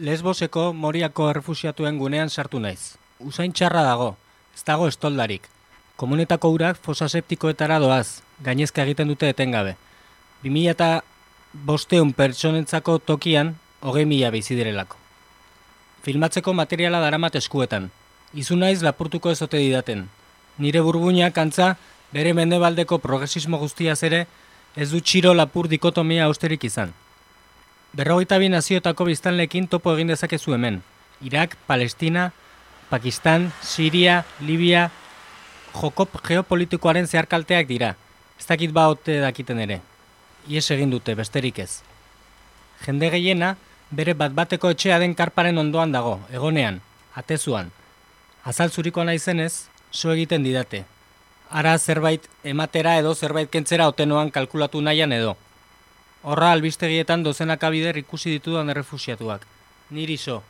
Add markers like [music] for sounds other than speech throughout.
Lesboseko Moriako errefusiatuen gunean sartu naiz. Usain txarra dago, ez dago estoldarik. Komunetako urak fosaseptikoetara doaz, gainezka egiten dute etengabe. 2000 eta bosteun pertsonentzako tokian, hogei mila bizi direlako. Filmatzeko materiala daramat eskuetan. Izu naiz lapurtuko ezote didaten. Nire burbuinak antza, bere mendebaldeko progresismo guztiaz ere, ez du txiro lapur dikotomia austerik izan. Berrogeita bi nazioetako biztanlekin topo egin dezakezu hemen. Irak, Palestina, Pakistan, Siria, Libia, jokop geopolitikoaren zeharkalteak dira. Ez dakit ba ote dakiten ere. Ies egin dute, besterik ez. Jende gehiena, bere bat bateko etxea den karparen ondoan dago, egonean, atezuan. Azal zuriko naizenez, so egiten didate. Ara zerbait ematera edo zerbait kentzera otenoan kalkulatu nahian edo. Horra albistegietan dozenak abider ikusi ditudan errefusiatuak. Niri so.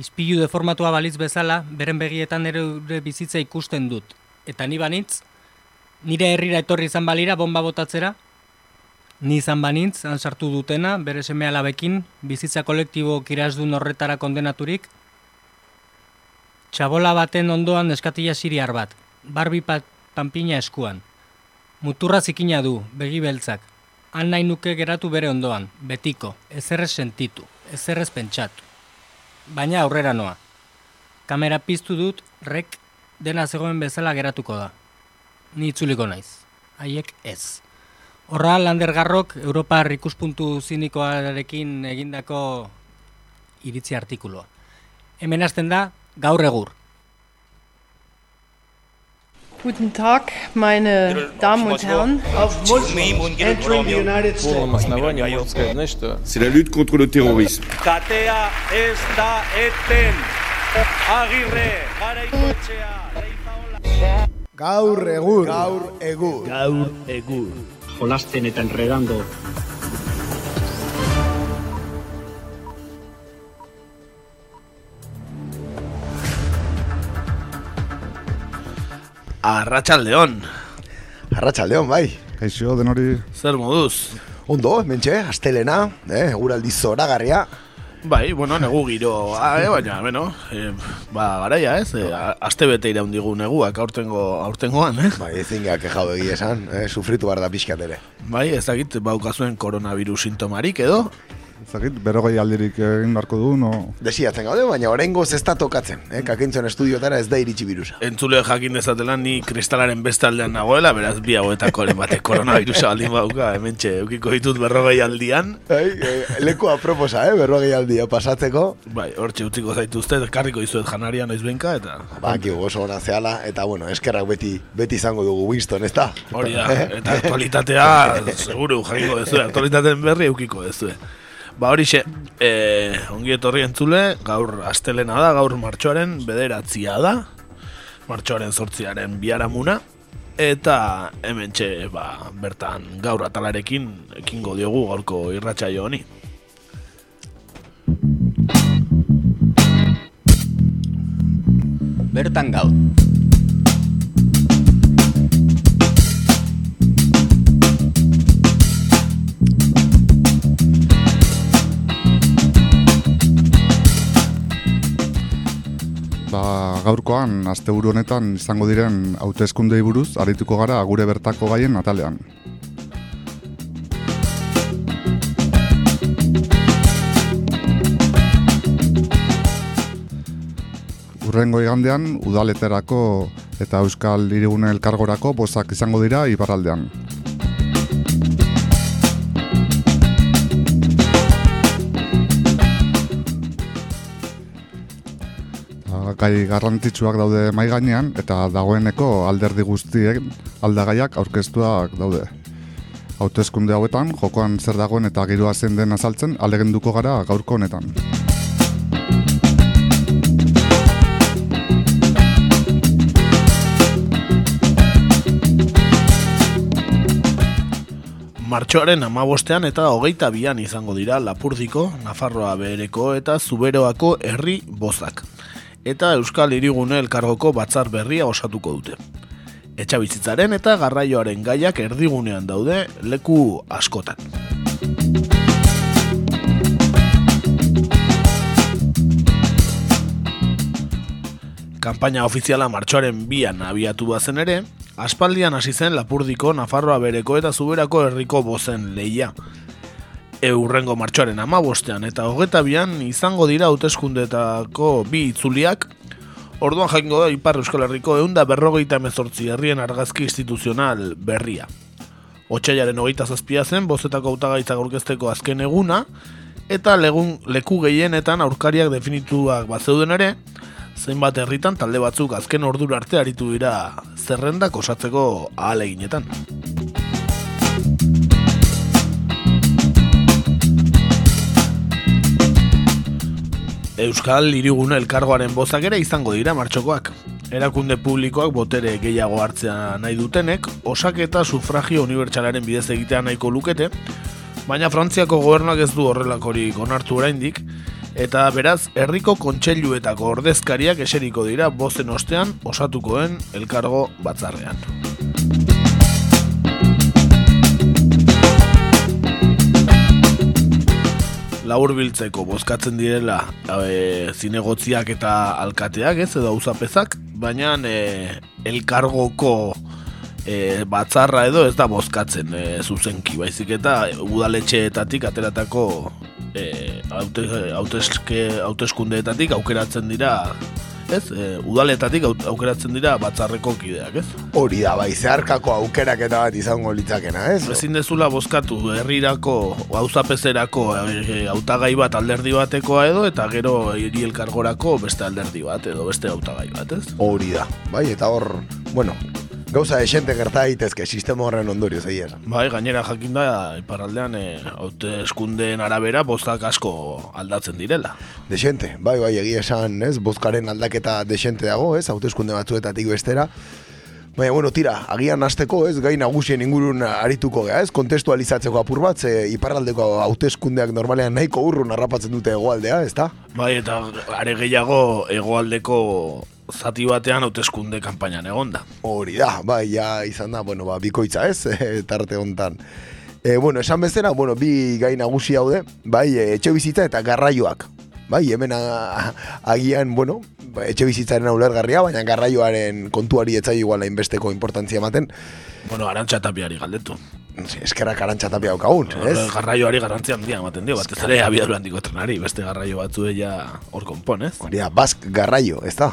Izpilu deformatua baliz bezala, beren begietan ere bizitza ikusten dut. Eta ni banitz, nire herrira etorri izan balira bomba botatzera, ni izan banintz, han sartu dutena, bere seme alabekin, bizitza kolektibo kirazdun horretara kondenaturik, txabola baten ondoan eskatila siriar bat, barbi pat, panpina eskuan. Muturra zikina du, begi beltzak, han nahi nuke geratu bere ondoan, betiko, ezerrez sentitu, ezerrez pentsatu. Baina aurrera noa. Kamera piztu dut, rek dena zegoen bezala geratuko da. Ni itzuliko naiz. Haiek ez. Horra Landergarrok Europar ikuspuntu zinikoarekin egindako iritzi artikuloa. Hemen hasten da gaur egur. Guten Tag, meine Damen und Herren. C'est la lutte contre le terrorisme. Katea ez da eten. Agirre, garaikoetxea, reizaola. Gaur egur. Gaur egur. Gaur egur. Jolasten eta enredando Arratxaldeon, Arratxaldeon, bai. Kaixo, denori zer moduz? Ondo, mentxe, astelena, eh, eguraldi zoragarria. Bai, bueno, negu giro, ah, eh, baina, bueno, eh, ba, garaia, ez? Eh, aste bete iraun digu neguak aurtengo, aurtengoan, eh? Bai, ezin geha kejau egia esan, eh, sufritu behar da pixkat ere. Bai, ez dakit, baukazuen koronavirus sintomarik edo? Zakit, berogei aldirik egin beharko du, no? Desiatzen gaude, baina oraingoz ez da tokatzen, eh, kakentzon estudiotara ez da iritsi birusa. Entzule jakin dezatela ni kristalaren beste aldean nagoela, beraz bi hauetakoren bate koronavirusa baldin bauka, hemen txe, eukiko ditut berrogei aldian. Bai, eh, leku aproposa, eh, berrogei aldia pasatzeko. Bai, hortxe utziko zaituzte, karriko izuet janaria noiz benka, eta Ba, ki oso ona zehala, eta bueno, eskerrak beti, beti izango dugu Winston, ez da? hori da, eta aktualitatea, seguru jakingo dezue, [laughs] aktualitateen berri eukiko dezue. Ba horixe, e, ongi etorri entzule, gaur astelena da, gaur martxoaren bederatzia da, martxoaren sortziaren biharamuna, eta hemen txe, ba, bertan gaur atalarekin ekingo diogu gaurko irratsaio honi. Bertan gaur. Gaurkoan, asteburu honetan izango diren hauteskundei buruz, arituko gara gure bertako gaien atalean. Urrengo igandean, udaleterako eta Euskal Hirigune Elkargorako bozak izango dira iparraldean. Gai garrantzitsuak daude mai gainean eta dagoeneko alderdi guztien aldagaiak aurkeztuak daude. Hauteskunde hauetan jokoan zer dagoen eta giroa zen den azaltzen alegenduko gara gaurko honetan. Martxoaren amabostean eta hogeita bian izango dira Lapurdiko, Nafarroa behereko eta Zuberoako herri bozak eta Euskal Irigune Elkargoko batzar berria osatuko dute. Etxabizitzaren eta garraioaren gaiak erdigunean daude leku askotan. Kampaina ofiziala martxoaren bian abiatu bazen ere, aspaldian hasi zen Lapurdiko, Nafarroa bereko eta Zuberako herriko bozen leia. Eurrengo martxoaren amabostean eta hogeta bian izango dira hauteskundetako bi itzuliak, orduan jakingo da Ipar Euskal Herriko eunda berrogeita mezortzi herrien argazki instituzional berria. Otsaiaren hogeita zazpia zen, bozetako hautagaitza gorkezteko azken eguna, eta legun leku gehienetan aurkariak definituak bazeuden ere, zenbat herritan talde batzuk azken ordura arte aritu dira zerrendak osatzeko ahaleginetan. Euskal Hirigune elkargoaren bozak ere izango dira martxokoak. Erakunde publikoak botere gehiago hartzea nahi dutenek, osaketa sufragio unibertsalaren bidez egitea nahiko lukete, baina Frantziako gobernuak ez du horrelakorik onartu oraindik, eta beraz herriko kontseiluetako ordezkariak eseriko dira bozen ostean osatukoen elkargo batzarrean. Laurbiltzeko bozkatzen direla e, zinegotziak eta alkateak ez edo auzapezak, baina e, elkargoko e, batzarra edo ez da bozkatzen e, zuzenki, baizik eta udaletxeetatik ateratako e, hauteskundeetatik aukeratzen dira ez, e, udaletatik aukeratzen dira batzarreko kideak, ez? Hori da, bai, zeharkako aukerak eta bat izango litzakena, ez? Ezin dezula bozkatu herrirako, hauzapezerako e, hautagai bat alderdi batekoa edo, eta gero hiri elkargorako beste alderdi bat edo beste hautagai bat, ez? Hori da, bai, eta hor, bueno, gauza esente gerta daitezke sistema horren ondorio zeier. Bai, gainera jakin da iparraldean eh, haute eskundeen arabera bozkak asko aldatzen direla. Desente, bai, bai, egia esan, ez, bozkaren aldaketa desente dago, ez, haute eskunde batzuetatik bestera. Baina, bueno, tira, agian hasteko, ez, gai nagusien ingurun arituko gea, ez, kontestualizatzeko apur bat, ze iparraldeko hauteskundeak normalean nahiko urrun harrapatzen dute egoaldea, ez da? Bai, eta are gehiago egoaldeko zati batean hauteskunde kanpainan egonda. Hori da, bai, ja izan da, bueno, ba, bikoitza ez, [laughs] tarte hontan. E, bueno, esan bezera, bueno, bi gai nagusi haude, bai, e, etxe bizitza eta garraioak. Bai, hemen agian, bueno, ba, etxe bizitzaren ulergarria, baina garraioaren kontuari etzai igual inbesteko importantzia ematen. Bueno, arantxa tapiari galdetu. Eskerrak arantxa tapia haukagun, ez? Garraioari garrantzia handia ematen dio, bat ez ere abiadu handiko trenari, beste garraio batzu hor konpon, ez? Hori da, bask garraio, ez da?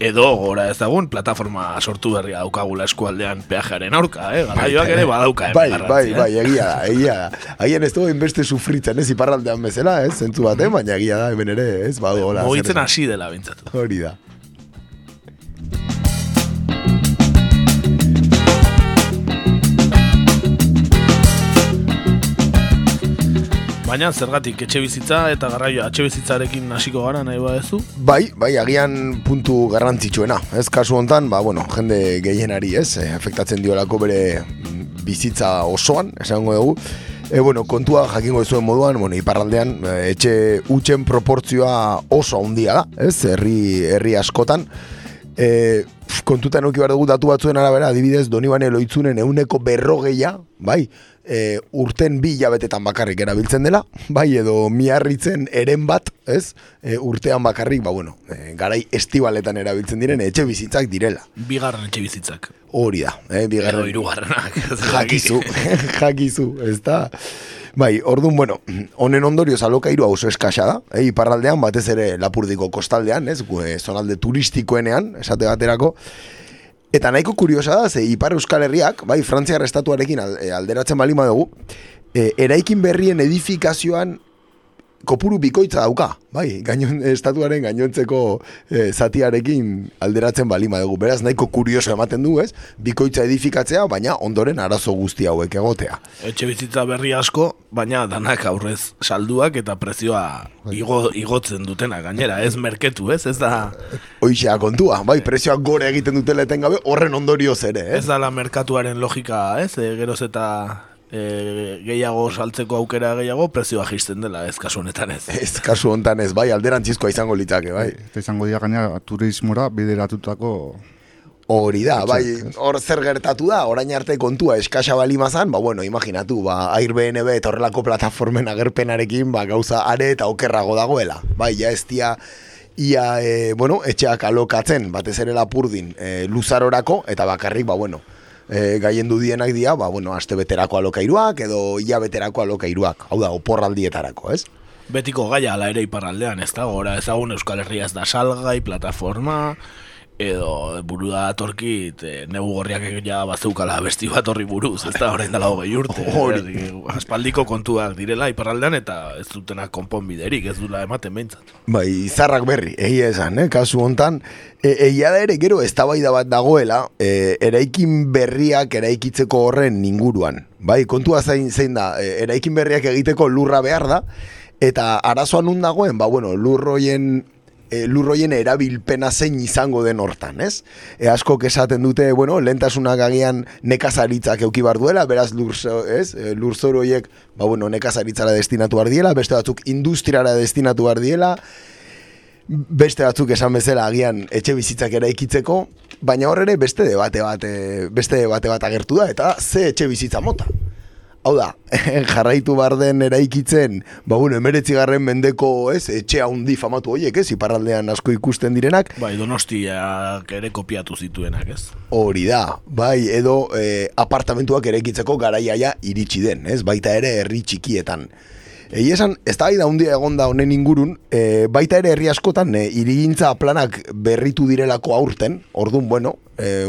Edo gora ez dagun plataforma sortu berria daukagula eskualdean peajearen aurka, eh? Garaioak ere badauka, eh? Bai, bai, bai, egia da, egia da. Haien ez dugu inbeste sufritzen, ez, iparraldean bezala, ez, zentzu batean, baina egia da, hemen ere, ez, badu gola. Moitzen hasi dela, bintzatu. Hori da. Baina zergatik etxe bizitza eta garraio etxe bizitzarekin hasiko gara nahi badezu? Bai, bai, agian puntu garrantzitsuena. Ez kasu hontan, ba, bueno, jende gehienari ez, eh, afektatzen diolako bere bizitza osoan, esango dugu. E, bueno, kontua jakingo zuen moduan, bueno, iparraldean, eh, etxe utxen proportzioa oso handia da, ez, herri, herri askotan. E, kontutan oki dugu datu batzuen arabera, adibidez, Donibane loitzunen euneko berrogeia, bai, e, urten bi jabetetan bakarrik erabiltzen dela, bai edo miarritzen eren bat, ez? E, urtean bakarrik, ba bueno, e, garai estibaletan erabiltzen diren etxe bizitzak direla. Bigarren etxe bizitzak. Hori da, eh, bigarren. Edo irugarrenak. [laughs] jakizu, [laughs] jakizu, ez da? Bai, orduan, bueno, honen ondorio alokairu oso eskasa da, eh, iparraldean, batez ere lapurdiko kostaldean, ez, zonalde turistikoenean, esate baterako, Eta nahiko kuriosa da, ze Ipar Euskal Herriak, bai, Frantziar estatuarekin eh, alderatzen bali dugu, e, eraikin berrien edifikazioan kopuru bikoitza dauka, bai, gainon, estatuaren gainontzeko e, zatiarekin alderatzen bali dugu. Beraz, nahiko kurioso ematen du, ez? Bikoitza edifikatzea, baina ondoren arazo guzti hauek egotea. Etxe bizitza berri asko, baina danak aurrez salduak eta prezioa igo, igotzen dutena gainera, ez merketu, ez? Ez da... Hoixea kontua, bai, prezioak gore egiten dutela etengabe, horren ondorioz ere, ez? Ez da la merkatuaren logika, ez? E, geroz eta e, gehiago saltzeko aukera gehiago prezioa jisten dela ez kasu honetan ez. Ez kasu honetan ez, bai, alderantzizkoa izango litzake, bai. Eta izango dira gaina turismora bideratutako Hori da, bai, hor zer gertatu da, orain arte kontua eskasa bali mazan, ba, bueno, imaginatu, ba, Airbnb eta horrelako plataformen agerpenarekin, ba, gauza are eta okerrago dagoela. Bai, ja ez dia, ia, e, bueno, etxeak alokatzen, batez ere lapurdin, e, luzarorako, eta bakarrik, ba, bueno, e, gaien dudienak dia, ba, bueno, aste beterako alokairuak, edo ia beterako alokairuak, hau da, oporraldietarako, ez? Betiko gaia ala ere iparraldean, ez da, gora ezagun Euskal Herria ez da salgai, plataforma, edo buru da atorkit e, nebu gorriak ja bazeukala besti bat horri buruz, ez da horrein dela hogei urte. [laughs] Hori. Aspaldiko kontuak direla iparraldean eta ez dutena konponbiderik, ez dula ematen behintzat. Bai, zarrak berri, egia esan, eh? kasu hontan, e, egia da ere gero ez bat dagoela, e, eraikin berriak eraikitzeko horren inguruan. Bai, kontua zain, zein da, e, eraikin berriak egiteko lurra behar da, eta arazoan nun dagoen, ba, bueno, lurroien e, lurroien erabilpena zein izango den hortan, ez? E, asko esaten dute, bueno, lentasunak agian nekazaritzak euki bar duela, beraz lurzo, ez? E, lurzoroiek, ba, bueno, nekazaritzara destinatu bar diela, beste batzuk industriara destinatu bar diela, beste batzuk esan bezala agian etxe bizitzak eraikitzeko, baina horre beste debate bat, e, beste debate bat agertu da, eta ze etxe bizitza mota. Hau da, [laughs] jarraitu bar den eraikitzen, ba bueno, emeretzi garren mendeko, ez, etxe handi famatu horiek, ez, iparraldean asko ikusten direnak. Bai, donostiak ere kopiatu zituenak, ez. Hori da, bai, edo e, apartamentuak eraikitzeko garaiaia iritsi den, ez, baita ere herri txikietan. Egi esan, ez da da hundia egon da honen ingurun, e, baita ere herri askotan, e, irigintza planak berritu direlako aurten, ordun bueno, e,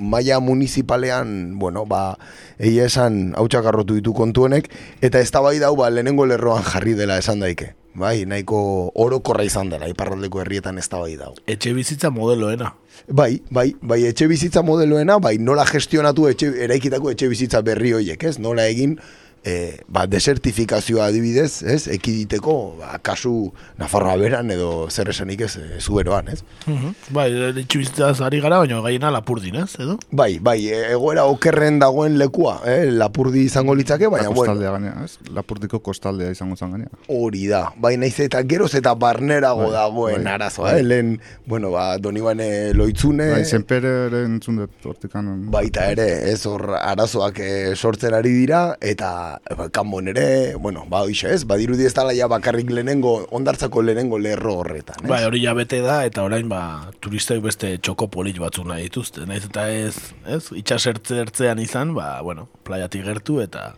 maia municipalean, bueno, ba, egi esan, hau txakarrotu ditu kontuenek, eta ez da bai dau, ba, lehenengo lerroan jarri dela esan daike. Bai, nahiko orokorra izan dela, iparraldeko herrietan ez da bai dau. Etxe bizitza modeloena. Bai, bai, bai, etxe bizitza modeloena, bai, nola gestionatu etxe, eraikitako etxe bizitza berri hoiek, ez? Nola egin, e, ba, desertifikazioa adibidez, ez, ekiditeko, ba, kasu Nafarroa beran edo zer esanik ez, e, zuberoan, ez? Mm -hmm. Bai, ditxubizitzaz ari gara, baina gaiena lapurdin, ez, edo? Bai, bai, e, egoera okerren dagoen lekua, eh, lapurdi izango litzake, baina, La kostaldea bueno. ez? Lapurdiko kostaldea izango zan gainea. Hori da, bai, naiz eta geroz eta barnerago bai, dagoen bai, arazoa, bai. eh, lehen, bueno, ba, doni bane loitzune. Bai, zenpere ere entzun dut, hortikan. Baita ere, ez, hor, arazoak sortzen ari dira, eta ba, kanbon ere, bueno, ba, oixe ez, badirudi ez dala ja bakarrik lehenengo, ondartzako lehenengo lerro horretan, ez? Ba, hori ja bete da, eta orain, ba, turistek beste txoko polit batzuk nahi dituzte, nahiz eta ez, ez, itxasertze izan, ba, bueno, playatik gertu, eta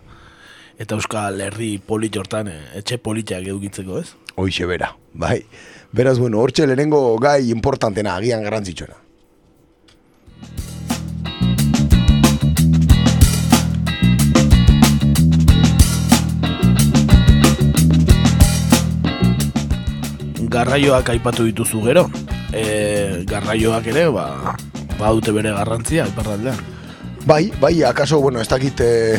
eta euskal herri polit hortan, eh, etxe politiak edukitzeko, ez? Hoixe bera, bai. Beraz, bueno, hortxe lehenengo gai importantena, agian garantzitsuena. Garraioak aipatu dituzu gero. E, garraioak ere, ba, ba dute bere garrantzia, iparraldean. Bai, bai, akaso, bueno, ez dakit e,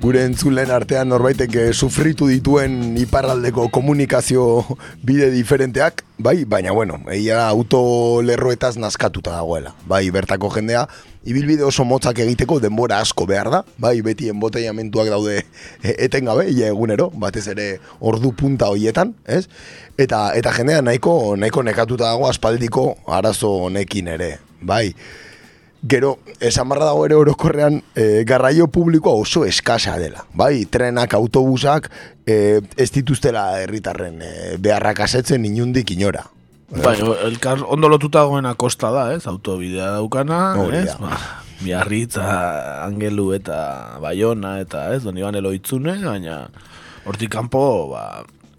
gure entzulen artean norbaitek e, sufritu dituen iparraldeko komunikazio bide diferenteak, bai, baina, bueno, eia auto lerroetaz naskatuta dagoela. Bai, bertako jendea, ibilbide oso motzak egiteko denbora asko behar da, bai, beti enboteiamentuak daude e, etengabe, ia egunero, batez ere ordu punta hoietan, ez? Eta, eta jendea nahiko, nahiko nekatuta dago aspaldiko arazo honekin ere, bai. Gero, esan barra dago ere orokorrean e, garraio publikoa oso eskasa dela. Bai, trenak, autobusak e, ez dituztela herritarren e, beharrak asetzen inundik inora. Bai, elkar ondo lotuta goena kosta da, ez? Autobidea daukana, ez? Ba, miarritza, angelu eta baiona eta ez? Doni ban eloitzune, baina hortik kanpo, ba,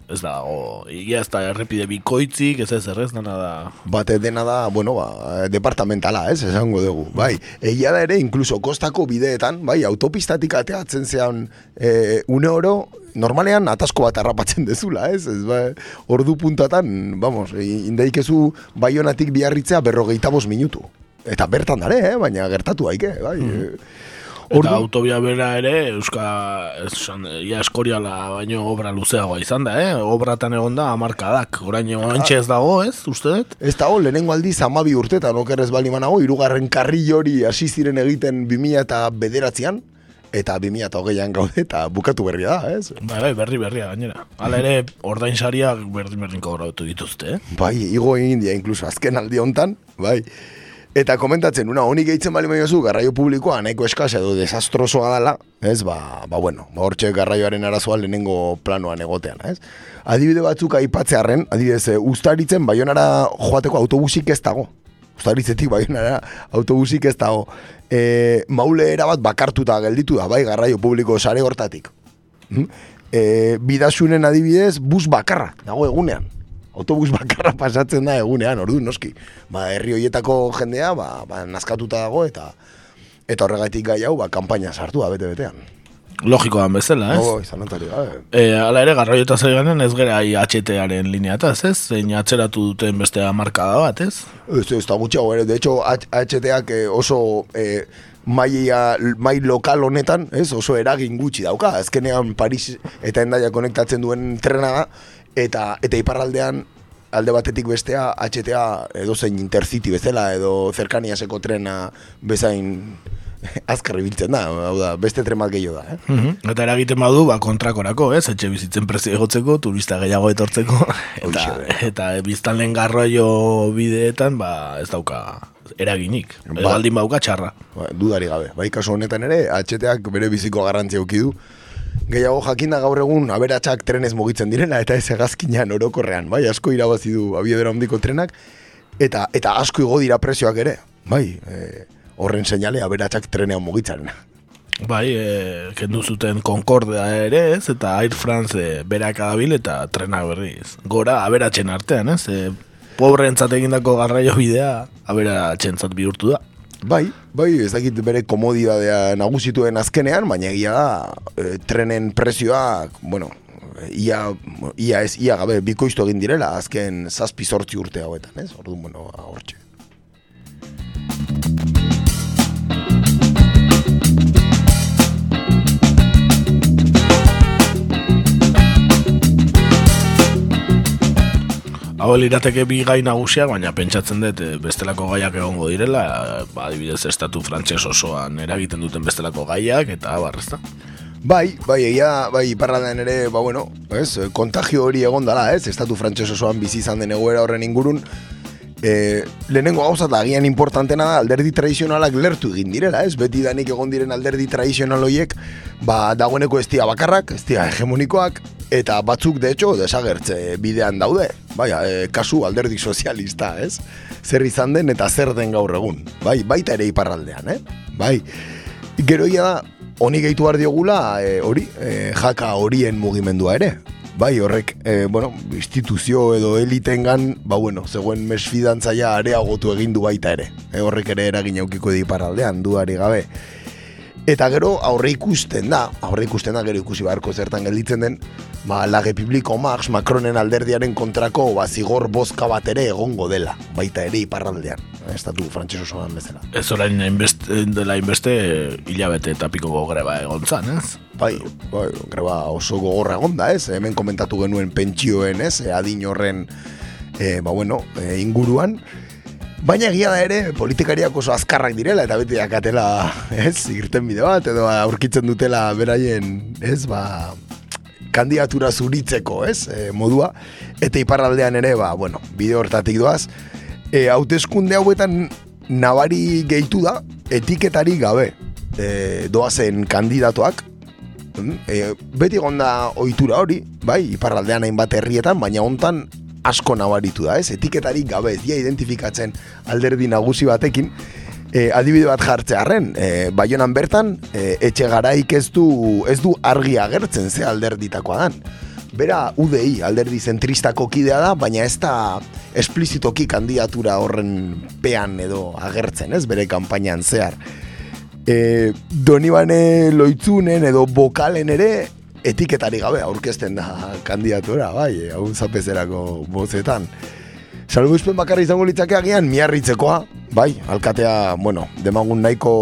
ez da, o, ia ez da errepide bikoitzik, ez ez errez, dana da. Bate dena da, bueno, ba, departamentala, ez, esango dugu, bai. Egia da ere, inkluso kostako bideetan, bai, autopistatik ateatzen zean e, une oro, normalean atasko bat harrapatzen dezula, ez, ez, bai, ordu puntatan, vamos, indaikezu baionatik biarritzea berrogeita bos minutu. Eta bertan dare, eh, baina gertatu haike, bai. Mm. Eta autobia bera ere, euska, esan, ia eskoriala baino obra luzeagoa izan da, eh? Obratan egon da, amarkadak, oraino antxe ez dago, ez, uste dut? Ez dago, lehenengo aldiz amabi urtetan, okerrez bali manago, irugarren karri hori hasi ziren egiten 2000 eta bederatzean, eta 2000 eta hogeian gaude, eta bukatu berria da, ez? Bai, bai, berri berria, gainera. Hala ere, ordain sariak berdin berdin kobrautu dituzte, eh? Bai, igo egin dia, inkluso, azken aldi hontan, bai. Eta komentatzen, una honik gehitzen bali zu, garraio publikoa nahiko eskasa edo desastrosoa dela, ez, ba, ba bueno, ba, hortxe garraioaren arazoa lehenengo planoan egotean, ez. Adibide batzuk aipatzearen, adibidez, e, ustaritzen baionara joateko autobusik ez dago. Ustaritzetik baionara autobusik ez dago. E, maule erabat bakartuta gelditu da, bai, garraio publiko sare hortatik. E, bidasunen adibidez, bus bakarra, dago egunean autobus bakarra pasatzen da egunean, ordu noski. Ba, herri hoietako jendea, ba, ba, nazkatuta dago eta eta horregatik gai hau, ba, kanpaina sartu da bete-betean. Logikoan bezala, ez? Oh, izan notari, e, ala ere, garraioetaz eganen ez gara HT-aren lineataz, ez? Zein atzeratu duten beste markada bat, ez? Ez, ez, da gutxiago, ere. De hecho, HT-ak eh, oso eh, maia, mai lokal honetan, ez? Oso eragin gutxi dauka. Azkenean Paris eta Endaia konektatzen duen trena da, eta eta iparraldean alde batetik bestea HTA edo zein intercity bezala edo zerkaniaseko trena bezain [laughs] azkar ibiltzen da, hau da, beste tren bat gehiago da, eh? Mm Eta eragiten badu, ba, kontrakorako, ez? Etxe bizitzen prezio egotzeko, turista gehiago etortzeko, [laughs] eta, eta biztan lehen garroio bideetan, ba, ez dauka eraginik. Ba, baldin bauka txarra. Ba, dudari gabe. Bai, kasu honetan ere, HTak bere biziko garrantzia du gehiago jakinda gaur egun aberatsak trenez mugitzen direla eta ez egazkinean orokorrean, bai, asko irabazi du abiedera ondiko trenak eta eta asko igo dira presioak ere, bai, e, horren seinale aberatsak trenean mugitzen. Bai, e, kendu zuten Concordea ere, ez, eta Air France e, berak adabil eta trena berriz. Gora aberatzen artean, ez, e, pobreentzat egindako garraio bidea aberatzen bihurtu da. Bai, bai, ez dakit bere komodidadea nagusituen azkenean, baina egia da, e, trenen prezioa, bueno, ia, ia ez, ia gabe, bikoiztu egin direla, azken zazpi sortzi urte hauetan, ez? Orduan, bueno, hortxe. Hau lirateke bi gai nagusiak, baina pentsatzen dut eh, bestelako gaiak egongo direla, ba, adibidez estatu frantses osoan eragiten duten bestelako gaiak, eta barrezta. Bai, bai, egia, bai, iparraldean ere, ba, bueno, ez, kontagio hori egon dala, ez, estatu frantses osoan bizi izan den egoera horren ingurun, e, lehenengo gauzat agian importantena da alderdi tradizionalak lertu egin direla, ez? Beti danik egon diren alderdi tradizional horiek, ba, dagoeneko ez bakarrak, ez hegemonikoak, eta batzuk, de hecho, desagertze bidean daude. Bai, e, kasu alderdi sozialista, ez? Zer izan den eta zer den gaur egun. Bai, baita ere iparraldean, eh? Bai, geroia da, honi gehitu behar diogula, e, hori, e, jaka horien mugimendua ere bai horrek, e, bueno, instituzio edo elitengan, ba bueno, zegoen mesfidantzaia areagotu egin du baita ere. E, horrek ere eragin aukiko di paraldean, duari gabe. Eta gero aurre ikusten da, aurre ikusten da gero ikusi beharko zertan gelditzen den, ba, lage publiko Max Macronen alderdiaren kontrako ba, zigor bozka bat ere egongo dela, baita ere iparraldean, estatu frantxez osoan bezala. Ez orain dela inbeste hilabete eta piko greba egon zan, ez? Bai, bai, greba oso gogorra egon da, ez? Hemen komentatu genuen pentsioen, ez? Adin horren, e, ba bueno, e, inguruan, Baina egia da ere, politikariak oso azkarrak direla, eta beti akatela, ez, irten bide bat, edo aurkitzen dutela beraien, ez, ba, kandidatura zuritzeko, ez, e, modua, eta iparraldean ere, ba, bueno, bide hortatik doaz, e, hauteskunde hauetan nabari gehitu da, etiketari gabe, e, doazen kandidatoak, e, beti gonda ohitura hori, bai, iparraldean hainbat herrietan, baina hontan asko nabaritu da, ez? Etiketarik gabe ez dia identifikatzen alderdi nagusi batekin. E, adibide bat jartzearen, e, baionan bertan, e, etxe garaik ez du, ez du argi agertzen ze alderditakoa dan. Bera UDI alderdi zentristako kidea da, baina ez da esplizitoki kandidatura horren pean edo agertzen, ez? Bere kanpainan zehar. E, Donibane loitzunen edo bokalen ere etiketari gabe aurkezten da kandidatura, bai, hau zapezerako bozetan. Salbu izpen bakarri izango litzake agian miarritzekoa, bai, alkatea, bueno, demagun nahiko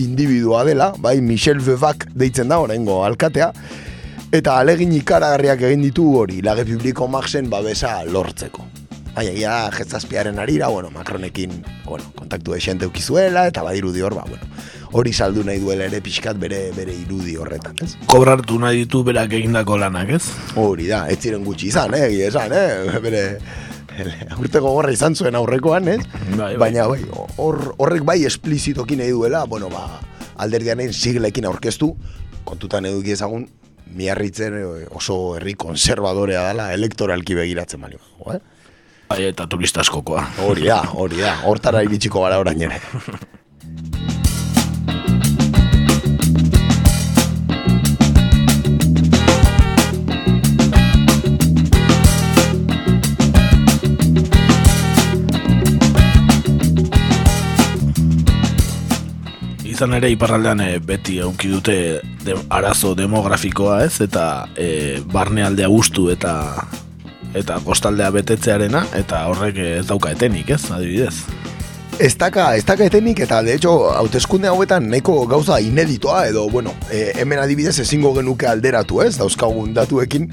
individua dela, bai, Michel Vevak deitzen da, orengo alkatea, eta alegin ikaragarriak egin ditu hori, lage publiko maxen babesa lortzeko. Bai, egia, jetzazpiaren arira, bueno, Macronekin, bueno, kontaktu esente ukizuela, eta badiru hor, ba, bueno, hori saldu nahi duela ere pixkat bere bere irudi horretan, ez? Kobrartu nahi ditu berak egindako lanak, ez? Hori da, ez ziren gutxi izan, eh, esan, eh, bere [laughs] urte gogorra izan zuen aurrekoan, ez? Bai, bai. Baina, bai, hor, horrek bai esplizitoki nahi duela, bueno, ba, alderdianen siglekin aurkeztu, kontutan eduki ezagun, miarritzen eh, oso herri konservadorea dela elektoralki begiratzen bali. Eh? Bai, eta turista askokoa. Hori da, hori da, hortara iritsiko gara orain ere. Izan ere iparraldean e, beti eduki dute de, arazo demografikoa ez eta e, barnealdea gustu eta eta kostaldea betetzearena eta horrek ez dauka etenik ez adibidez. Ez daka, ez daka etenik eta de hecho hauteskunde hauetan nahiko gauza ineditoa edo bueno, e, hemen adibidez ezingo genuke alderatu ez dauzkagun datuekin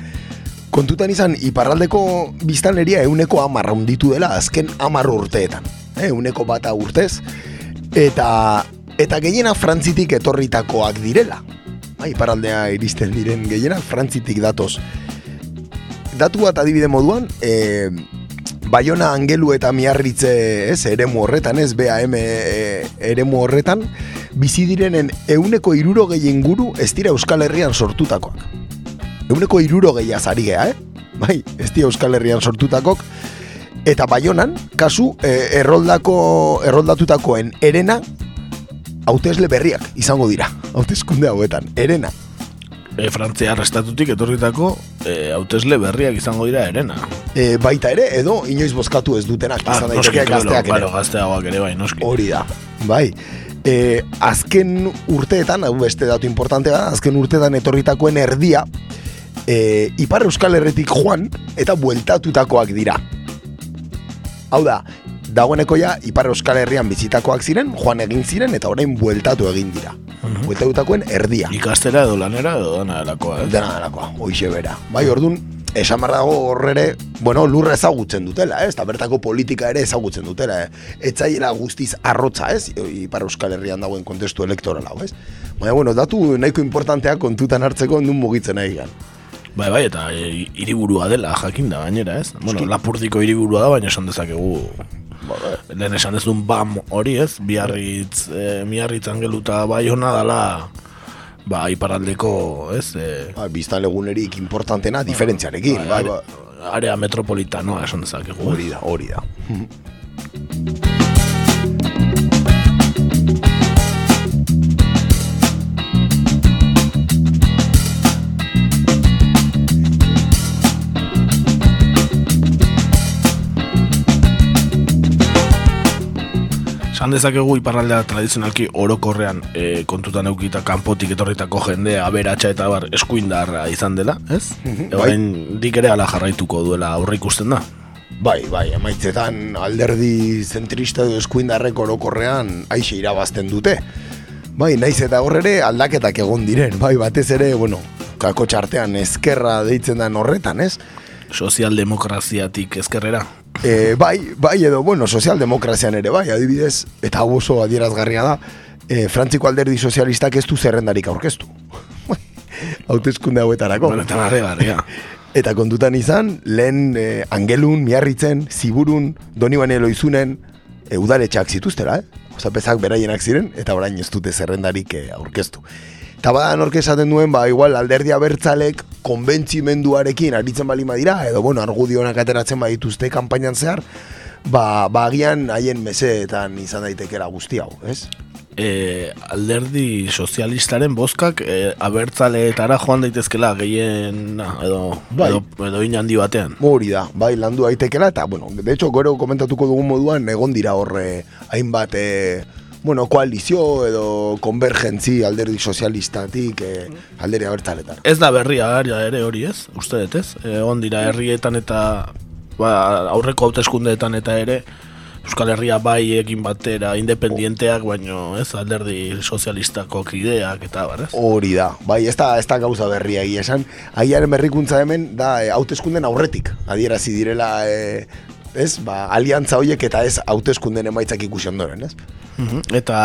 kontutan izan iparraldeko biztanleria euneko amarra unditu dela azken amar urteetan. E, euneko bata urtez eta eta gehiena frantzitik etorritakoak direla. Bai, paraldea iristen diren gehiena frantzitik datoz. Datu bat adibide moduan, e, Bayona Angelu eta Miarritze, ez, eremu horretan, ez, BAM e, eremu horretan, bizi direnen euneko iruro gehien guru ez dira Euskal Herrian sortutakoak. Euneko iruro gehiaz ari gea, eh? Bai, ez dira Euskal Herrian sortutakok, eta Bayonan, kasu, e, erroldako, erroldatutakoen erena, hautesle berriak izango dira, hauteskunde hauetan, erena. E, Frantzia arrestatutik etorritako e, hautesle berriak izango dira erena. E, baita ere, edo inoiz bozkatu ez dutenak Ah, izan daiteke gazteak ere. gazteagoak ere bai, noski. Hori da, bai. E, azken urteetan, hau beste datu importantea da, azken urteetan etorritakoen erdia, e, Ipar Euskal Herretik joan eta bueltatutakoak dira. Hau da, dagoeneko ja Ipar Euskal Herrian bizitakoak ziren, joan egin ziren eta orain bueltatu egin dira. Bueltatutakoen erdia. Ikastera edo lanera edo dana delakoa, ez? Dena delakoa, hoixe bera. Bai, ordun esan behar dago horrere, bueno, lurra ezagutzen dutela, ez? Eta bertako politika ere ezagutzen dutela, eh? Etzaiela guztiz arrotza, ez? Ipar Euskal Herrian dagoen kontestu elektoral hau, ez? Baina, bueno, datu nahiko importantea kontutan hartzeko nun mugitzen nahi gan. Bai, bai, eta e, hiriburua dela, jakin da gainera, ez? Bueno, lapurdiko hiriburua da, baina esan dezakegu lehen esan dezun bam hori ez, biarritz, e, miarritz angeluta bai hona dala, ba, iparaldeko, ez? E, Ba, biztan legunerik importantena diferentziarekin, bai, are- bai. area metropolitanoa esan dezakegu. Hori da, hori da. [laughs] Esan dezakegu iparraldea tradizionalki orokorrean e, kontutan eukita kanpotik etorritako jende aberatsa eta bar eskuindarra izan dela, ez? Mhm, Orain dik ere ala jarraituko duela aurre ikusten da. Bai, bai, emaitzetan alderdi zentrista edo eskuindarrek orokorrean aixe irabazten dute. Bai, naiz eta hor ere aldaketak egon diren, bai, batez ere, bueno, kako txartean ezkerra deitzen den horretan, ez? Sozialdemokraziatik ezkerrera. E, bai, bai edo, bueno, sozialdemokrazian ere, bai, adibidez, eta oso adierazgarria da, e, Frantziko alderdi sozialistak ez du zerrendarik aurkeztu. [laughs] Hautezkunde hauetarako. Bueno, eta garria. [laughs] Eta kontutan izan, lehen eh, angelun, miarritzen, ziburun, doni bane loizunen, e, udaletxak zituztera, eh? Osapezak beraienak ziren, eta orain ez dute zerrendarik eh, aurkeztu. Eta badan horke esaten duen, ba, igual alderdia bertzalek konbentzimenduarekin aritzen bali dira, edo, bueno, argudionak ateratzen badituzte kanpainan zehar, ba, ba agian haien meseetan izan daitekera guzti hau, ez? E, alderdi sozialistaren bozkak e, abertzaleetara joan daitezkela gehien edo, Bai. edo, edo handi batean. Hori da, bai, landu daitekela, eta, bueno, de hecho, gero komentatuko dugun moduan, egon dira horre hainbat, e, bueno, koalizio edo konvergentzi alderdi sozialistatik e, alderdi abertzaletan. Ez da berria aria ere hori ez, uste dut ez? Egon dira herrietan eta ba, aurreko hauteskundeetan eta ere Euskal Herria bai egin batera independienteak, baino ez alderdi sozialistako kideak eta bar, ez? Hori da, bai, ez da, ez da gauza berria esan. Aiaren berrikuntza hemen da e, hauteskunden aurretik, adierazi direla, e, ez, ba, aliantza horiek eta ez hauteskunden emaitzak ikusi ondoren, ez? Mhm, Eta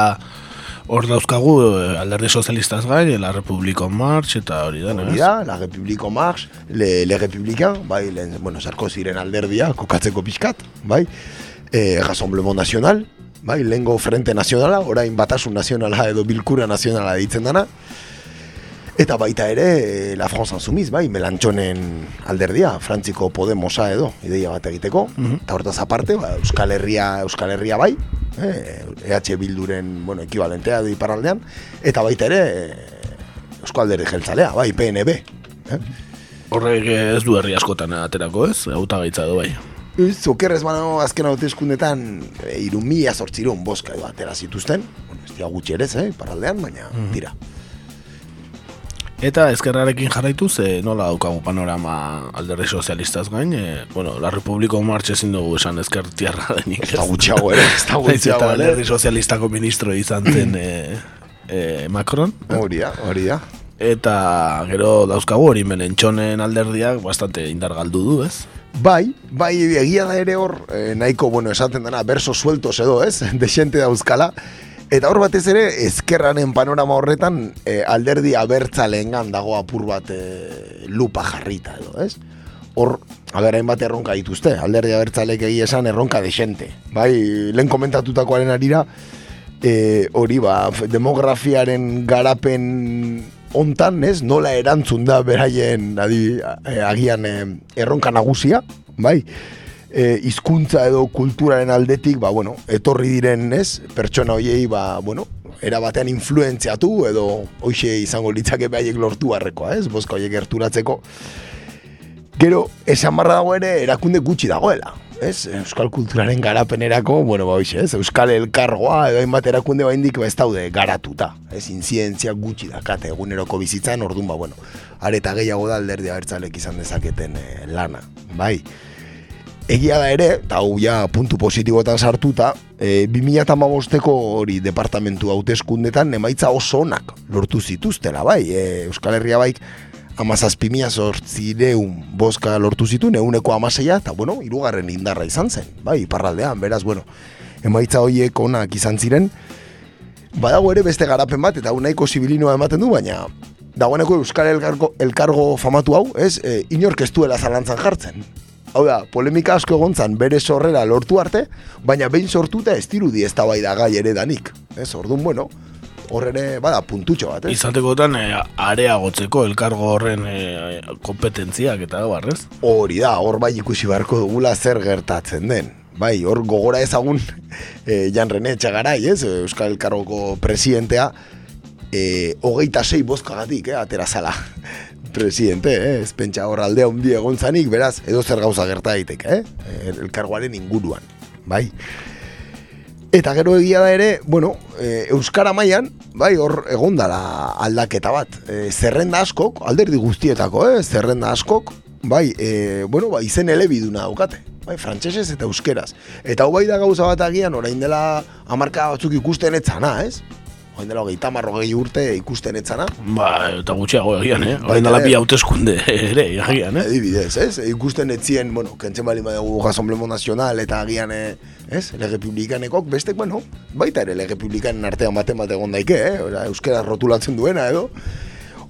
Hor dauzkagu eh, alderdi sozialistaz gain, la Republiko March eta hori da, Hori da, la Republiko Marx, le, le Republikan, bai, lehen, bueno, Sarkoziren alderdia, kokatzeko pixkat, bai, e, Rassemblement Nacional, bai, lehengo Frente Nazionala, orain Batasun Nazionala edo Bilkura Nazionala ditzen dana, eta baita ere, e, La France Insoumise, bai, Melantxonen alderdia, Frantziko Podemosa edo, ideia bat egiteko, eta hortaz aparte, ba, Euskal Herria, Euskal Herria bai, eh, EH Bilduren, bueno, ekibalentea du iparraldean, eta baita ere, e, Eusko Alderdi Jeltzalea, bai, PNB. Eh? Horrek ez du herri askotan aterako ez, auta gaitza du bai. Ez, okerrez banago azken hauteskundetan e, iru mila sortzirun boska edo atera zituzten, bueno, ez dira gutxi ere, eh, iparraldean, baina tira. Eta ezkerrarekin jarraituz, e, nola daukagu panorama alderdi sozialistaz gain, e, bueno, la Republiko March ezin dugu esan ezkertiarra denik. Ez da gutxiago ere, ez da gutxiago eta ere. alderdi sozialistako ministro izan zen [clears throat] e, e, Macron. Hori da, hori da. Eta gero dauzkagu hori melentxonen alderdiak bastante indar galdu du, ez? Bai, bai, egia da ere hor, eh, nahiko, bueno, esaten dena, berso sueltos edo, ez? [laughs] Desente dauzkala. Eta hor batez ere, ezkerranen panorama horretan, eh, alderdi abertzalengan dago apur bat eh, lupa jarrita edo, ez? Hor, aber, hainbat erronka dituzte, alderdi abertzalek egia esan erronka desente. Bai, lehen komentatutakoaren arira, eh, hori ba, demografiaren garapen hontan, ez, nola erantzun da beraien adi, agian eh, erronka nagusia, bai, e, hizkuntza edo kulturaren aldetik, ba, bueno, etorri diren, ez, pertsona hoiei, ba, bueno, era batean influentziatu edo hoxe izango litzake behaiek lortu barrekoa, ez, boska hoiek gerturatzeko. Gero, esan barra dago ere, erakunde gutxi dagoela. Ez, Euskal kulturaren garapenerako, bueno, ba, hoxe, ez, Euskal elkargoa edo hainbat erakunde baindik ba, ez daude garatuta. Ez, inzientzia gutxi dakate eguneroko bizitzan, orduan, ba, bueno, areta gehiago da alderdi abertzalek izan dezaketen eh, lana, bai. Egia da ere, eta hau ja puntu positiboetan sartuta, e, 2008ko hori departamentu hauteskundetan emaitza oso onak lortu zituztela, bai, e, Euskal Herria baik amazazpimia sortzireun boska lortu zituen, euneko amaseia, eta bueno, irugarren indarra izan zen, bai, iparraldean, beraz, bueno, emaitza horiek onak izan ziren, badago ere beste garapen bat, eta hau nahiko zibilinoa ematen du, baina dagoeneko Euskal Elkargo, Elkargo famatu hau, ez, e, inork ez duela zalantzan jartzen. Hau da, polemika asko egontzan bere sorrera lortu arte, baina behin sortuta ez dirudi ez da gai ere danik. Ez, orduan, bueno, hor ere, bada, puntutxo bat, ez? Izatekotan e, areagotzeko elkargo horren e, kompetentziak eta barrez. Hori da, hor bai ikusi beharko dugula zer gertatzen den. Bai, hor gogora ezagun [laughs] e, Jan Rene Txagarai, ez? Euskal Elkargoko presidentea, e, hogeita sei bozkagatik, eh, atera zala presidente, eh? ez pentsa hor aldea hundi egon zanik, beraz, edo zer gauza gerta daiteke, eh? El- elkargoaren inguruan, bai? Eta gero egia da ere, bueno, e, Euskara mailan bai, hor egon dala aldaketa bat. E, zerrenda askok, alderdi guztietako, eh? zerrenda askok, bai, e, bueno, bai, izen elebiduna daukate. Bai, frantsesez eta euskeraz. Eta hau bai da gauza bat agian, orain dela amarka batzuk ikusten etzana, ez? Orain dela hogeita marrogei urte ikusten etzana. Ba, eta gutxiago egian, eh? Orain dela bi hauteskunde [laughs] ere, agian, eh? Adibidez, ez? Ikusten etzien, bueno, kentzen bali badugu Rassemblement Nacional eta agian, eh, ez? Le Republikanekok, bestek, bueno, baita ere Le Republikanen artean baten bat egon daike, eh? Ora, euskera rotulatzen duena, edo?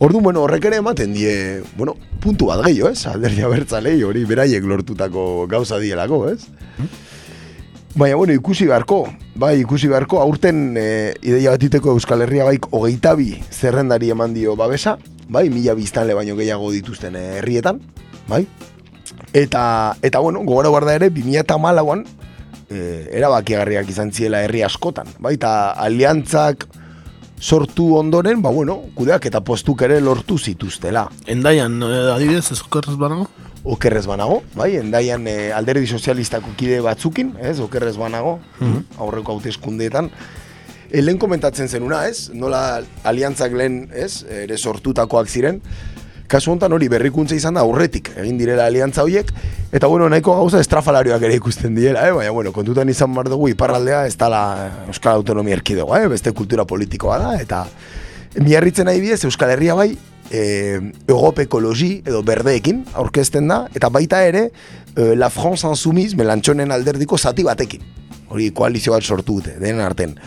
Ordu, bueno, horrek ere ematen die, bueno, puntu bat gehiago, ez? Alderdi abertzalei hori beraiek lortutako gauza dielako, ez? Baina, bueno, ikusi beharko, bai, ikusi beharko, aurten e, ideia batiteko Euskal Herria baik hogeita bi zerrendari eman dio babesa, bai, mila biztanle baino gehiago dituzten eh, herrietan, bai, eta, eta bueno, gogora guarda ere, 2008an, e, erabakiagarriak izan ziela herri askotan, bai, eta aliantzak sortu ondoren, ba, bueno, kudeak eta postuk ere lortu zituztela. Endaian, eh, ez okerrez banago? Okerrez banago, bai, endaian e, alderdi sozialistako kide batzukin, ez, okerrez banago, aurreko hauteskundeetan. E, lehen komentatzen zenuna, ez, nola aliantzak lehen, ez, ere sortutakoak ziren, kasu honetan hori berrikuntza izan da aurretik, egin direla aliantza horiek, eta bueno, nahiko gauza estrafalarioak ere ikusten diela, eh? baina bueno, kontutan izan behar dugu iparraldea ez dala Euskal Autonomia Erkidegoa, eh? beste kultura politikoa da, eta miarritzen nahi bidez Euskal Herria bai, e, Europe ekologi edo berdeekin aurkezten da, eta baita ere e, La France Insoumise melantxonen alderdiko zati batekin. Hori koalizio bat sortu dute, denen arten.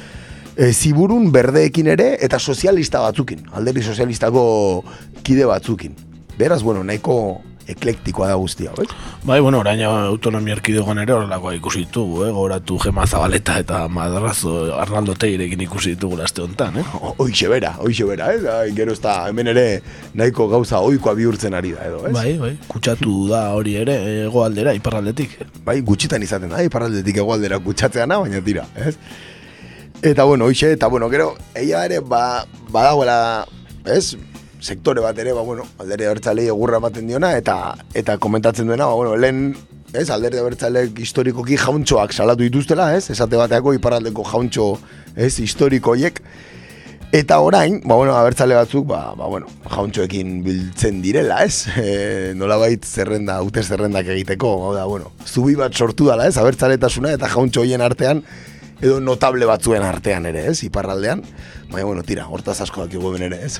e, ziburun berdeekin ere eta sozialista batzukin, alderdi sozialistako kide batzukin. Beraz, bueno, nahiko eklektikoa da guztia, oi? Bai, bueno, orain autonomia erkidegoan ere horrelakoa ikusi ditugu, eh? Goratu Gema Zabaleta eta Madrazo Arnaldo Teirekin ikusi ditugu laste honetan, eh? Hoixe bera, hoixe bera, eh? Bai, gero ez da, hemen ere nahiko gauza oikoa bihurtzen ari da, edo, ez? Bai, bai, kutsatu da hori ere egoaldera, iparraldetik. Bai, gutxitan izaten da, iparraldetik egoaldera kutsatzeana, baina tira, ez? Eta bueno, hoixe, eta bueno, gero, eia ere, ba, badagoela, ez? Sektore bat ere, ba, bueno, alderi abertzalei egurra ematen diona, eta eta komentatzen duena, ba, bueno, lehen, ez, alderi abertzaleek historikoki jauntxoak salatu dituztela, ez, esate bateako iparraldeko jauntxo, ez, historikoiek, Eta orain, ba, bueno, abertzale batzuk, ba, ba, bueno, jauntxoekin biltzen direla, ez? [laughs] E, nola bait zerrenda, ute zerrendak egiteko, da, bueno, zubi bat sortu dala, ez? Abertzaletasuna eta jauntxo hoien artean, edo notable batzuen artean ere, ez? Iparraldean. Baina, bueno, tira, hortaz asko dakigu ere, ez?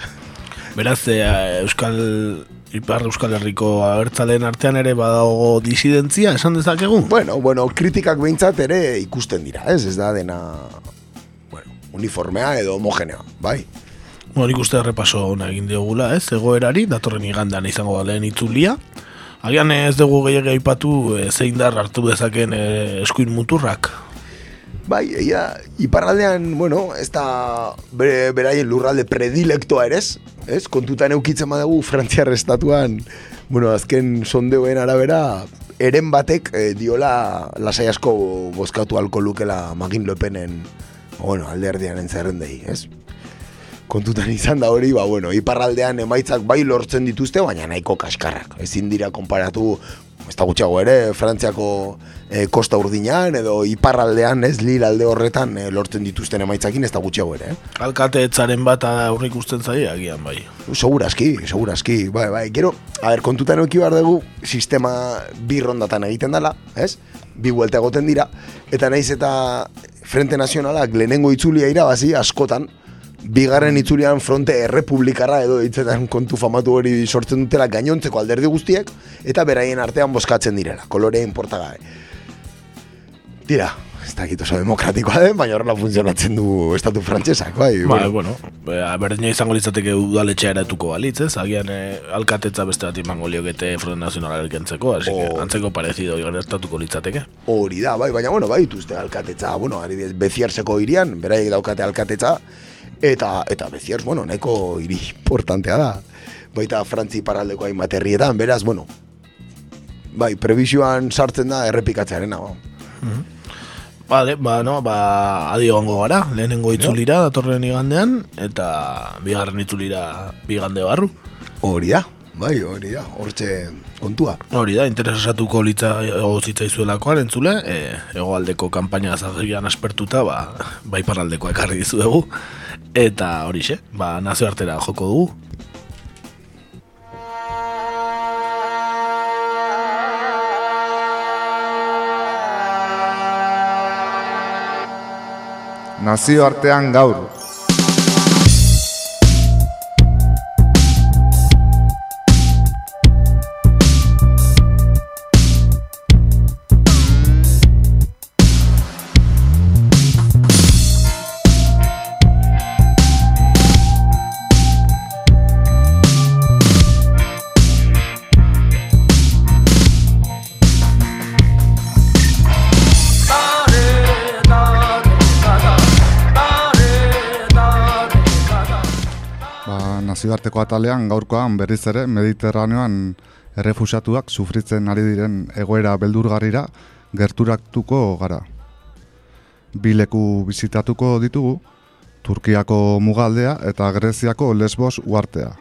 Beraz, e, Euskal Ipar Euskal Herriko abertzaleen artean ere badago disidentzia, esan dezakegu? Bueno, bueno, kritikak behintzat ere ikusten dira, ez? Ez da dena bueno, uniformea edo homogenea, bai? Bueno, nik uste repaso hona egin diogula, ez? Egoerari, datorren igandan izango da lehen itzulia. Agian ez dugu gehiagia aipatu e, zein dar hartu dezaken e, eskuin muturrak, Bai, ia, iparraldean, bueno, ez da bere, beraien lurralde predilektoa ere, ez? Kontutan eukitzen badagu Frantziar estatuan, bueno, azken sondeoen arabera, eren batek e, diola lasai asko bozkatu alko lukela Magin Lepenen, bueno, alderdian entzerrendei, ez? Kontutan izan da hori, ba, bueno, iparraldean emaitzak bai lortzen dituzte, baina nahiko kaskarrak. Ezin dira konparatu ez da gutxiago ere, Frantziako e, kosta urdinean, edo iparraldean, ez, lil alde horretan e, lortzen dituzten emaitzakin, ez da gutxiago ere. Eh? Alkate etzaren bat aurrik usten zai, agian bai. Segurazki, segurazki, bai, bai, gero, a ber, kontutan eki behar dugu, sistema bi rondatan egiten dela, ez? Bi vuelta egoten dira, eta naiz eta Frente Nazionalak lehenengo itzulia irabazi askotan, bigarren itzulian fronte errepublikarra edo hitzetan kontu famatu hori sortzen dutela gainontzeko alderdi guztiek eta beraien artean boskatzen direla, kolorea inportagabe. Tira, ez da oso demokratikoa den, baina horrela funtzionatzen du estatu frantsesak, bai. Ba, bueno, berdina izango litzateke udaletxea eratuko balitz, ez? Agian eh, alkatetza beste bat imango liokete Front Nacional erkentzeko, así que antzeko parezido gertatuko litzateke. Hori da, bai, baina, bueno, bai, dituzte alkatetza, bueno, ari beziarseko irian, beraiek daukate alkatetza, Eta, eta beziers, bueno, neko hiri importantea da. Baita frantzi paraldeko hain herrietan, beraz, bueno, bai, prebisioan sartzen da errepikatzearen hau. Mm Vale, ba, no, ba, adio gongo gara, lehenengo itzulira datorren igandean, eta bigarren itzulira bigande barru. Hori da, bai, hori da, hortxe kontua. Hori da, interesatuko litza gozitza izuelakoan entzule, e, egoaldeko kampaina zagrian aspertuta, ba, bai paraldeko ekarri dizuegu. Eta hori xe, ba, nazio artera joko dugu. Nazio artean gaur. Nazioarteko atalean gaurkoan berriz ere Mediterraneoan errefusatuak sufritzen ari diren egoera beldurgarrira gerturatuko gara. Bileku bizitatuko ditugu Turkiako mugaldea eta Greziako Lesbos uartea.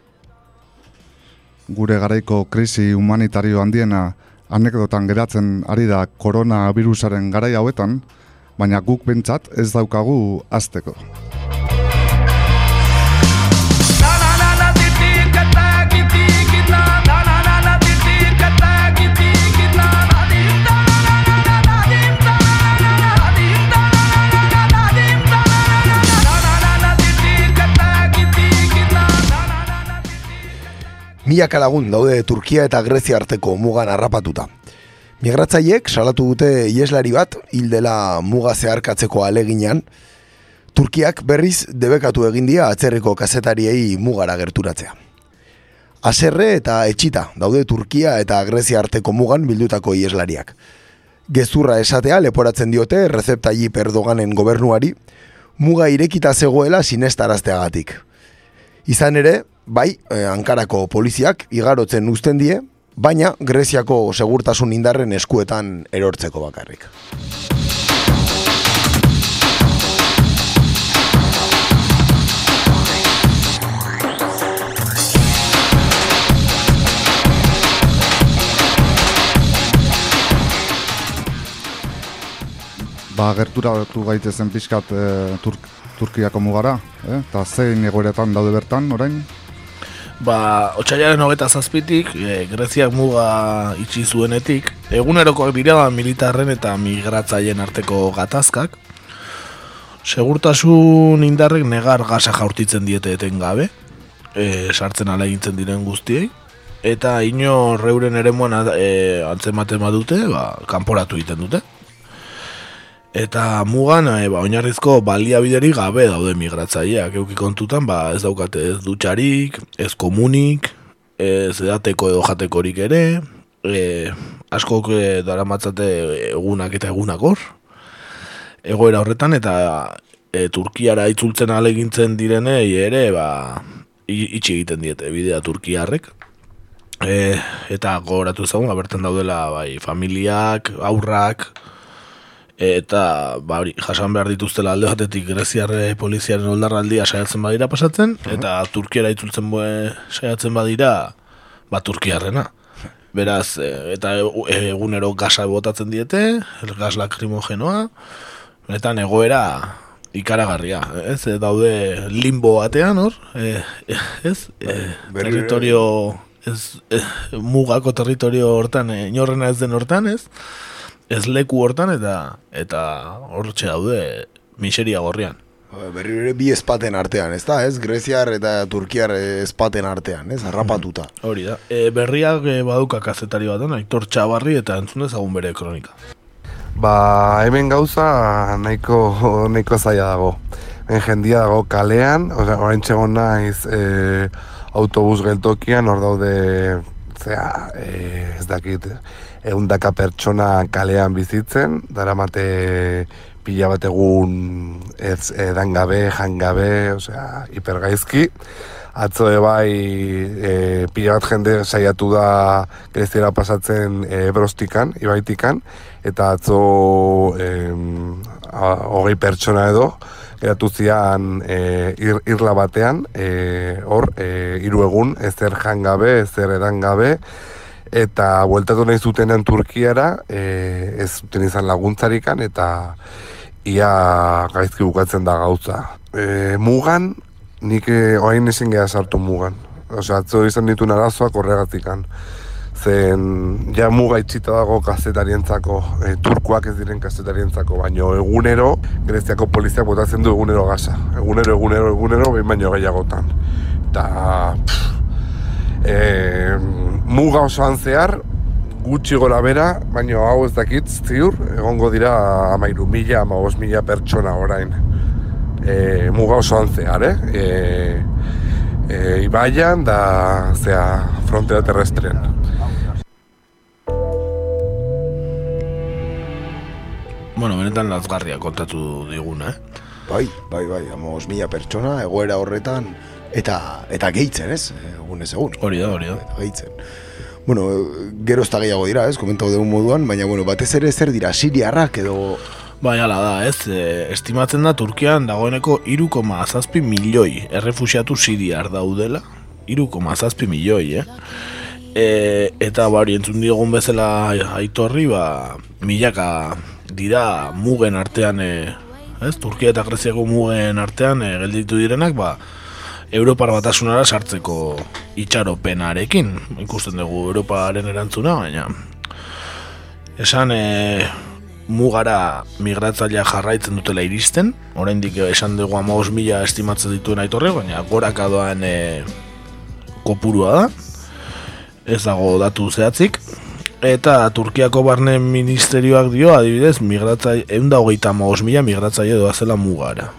Gure garaiko krisi humanitario handiena anekdotan geratzen ari da koronavirusaren garai hauetan, baina guk bentsat ez daukagu azteko. Milaka lagun daude Turkia eta Grezia arteko mugan harrapatuta. Migratzaiek salatu dute ieslari bat hil dela muga zeharkatzeko aleginan, Turkiak berriz debekatu egin dia atzerriko kazetariei mugara gerturatzea. Aserre eta etxita daude Turkia eta Grezia arteko mugan bildutako ieslariak. Gezurra esatea leporatzen diote Recep Tayyip Erdoganen gobernuari muga irekita zegoela sinestarazteagatik. Izan ere, bai, eh, Ankarako poliziak igarotzen uzten die, baina Greziako segurtasun indarren eskuetan erortzeko bakarrik. Ba, gerturatu gaitezen pixkat e, Turk, Turkiako mugara, eh? eta zein egoeretan daude bertan, orain? Ba, otxailaren hogeta zazpitik, e, Greziak muga itxi zuenetik, egunerokoak dira militarren eta migratzaien arteko gatazkak, segurtasun indarrek negar gasa jaurtitzen diete etengabe, e, sartzen ala egintzen diren guztiei, eta ino reuren ere moan e, antzematen badute, ba, kanporatu egiten dute. Eta mugan, e, ba, oinarrizko baliabideri gabe daude migratzaileak. Euki kontutan, ba, ez daukate ez dutxarik, ez komunik, ez edateko edo jatekorik ere, e, askok e, dara matzate egunak eta egunak hor. Egoera horretan, eta e, Turkiara itzultzen alegintzen direnei ere, ba, itxi egiten diete bidea Turkiarrek. E, eta gogoratu ezagun, bertan daudela bai, familiak, aurrak, eta ba hori jasan behar dituztela alde batetik greziarre poliziaren oldarraldia saiatzen badira pasatzen eta turkiera itzultzen bue saiatzen badira ba turkiarrena. Beraz e, eta egunero gasa botatzen diete el gas lacrimogenoa eta egoera ikaragarria ez? E, daude limbo batean hor ez? E, territorio ez, mugako territorio hortan inorrena ez den hortan ez ez leku hortan eta eta hortxe daude miseria gorrian. Berri ere bi espaten artean, ez da, ez? Greziar eta Turkiar espaten artean, ez? Arrapatuta. Hori da. E, berriak e, baduka kazetari baten, aitor txabarri eta entzun ezagun bere kronika. Ba, hemen gauza nahiko, nahiko zaila dago. En jendia dago kalean, orain txegon naiz e, autobus geltokian, hor daude, zera, e, ez dakit, eundaka pertsona kalean bizitzen, dara mate pila bat egun ez edan gabe, jan gabe, osea, hipergaizki. Atzo bai e, pila bat jende saiatu da kreziera pasatzen e, brostikan, ibaitikan, eta atzo e, hogei pertsona edo, geratu zian e, irla batean, e, hor, e, hiru egun, ezer jan gabe, ezer edan gabe, eta bueltatu nahi zutenean Turkiara, e, ez zuten izan laguntzarikan, eta ia gaizki bukatzen da gauza. E, mugan, nik e, oain ezin geha sartu mugan. Osa, atzo izan ditu narazoak horregatikan. Zen, ja muga itxita dago kazetarientzako, e, turkoak ez diren kazetarientzako, baino egunero, greziako poliziak botatzen du egunero gaza. Egunero, egunero, egunero, behin baino gehiagotan. Eta, e, muga osoan zehar, gutxi gora bera, baina hau ez dakit ziur, egongo dira amairu mila, ama mila pertsona orain. E, muga osoan zehar, eh? E, e, ibaian da, zea, frontera terrestren. Bueno, benetan lazgarria kontatu diguna, eh? Bai, bai, bai, ama mila pertsona, egoera horretan, eta eta gehitzen, ez? Egun ez egun. Hori da, hori da. Gehitzen. Bueno, gero ez gehiago dira, ez? Komentau dugu moduan, baina, bueno, batez ere zer dira, siriarrak edo... Bai, ala da, ez, e, estimatzen da Turkian dagoeneko iruko azazpi milioi errefusiatu siriar daudela. Iruko azazpi milioi, eh? E, eta bari entzun diogun bezala aitorri, ba, milaka dira mugen artean, e, ez, Turkia eta Greziako mugen artean e, gelditu direnak, ba, Europar batasunara sartzeko itxaropenarekin. Ikusten dugu Europaren erantzuna, baina esan e, mugara migratzailea jarraitzen dutela iristen, oraindik esan dugu amaos mila estimatzen dituen aitorre, baina goraka doan e, kopurua da, ez dago datu zehatzik, eta Turkiako barne ministerioak dio, adibidez, migratzaile, egun da hogeita amaos mila migratzaile doazela mugara.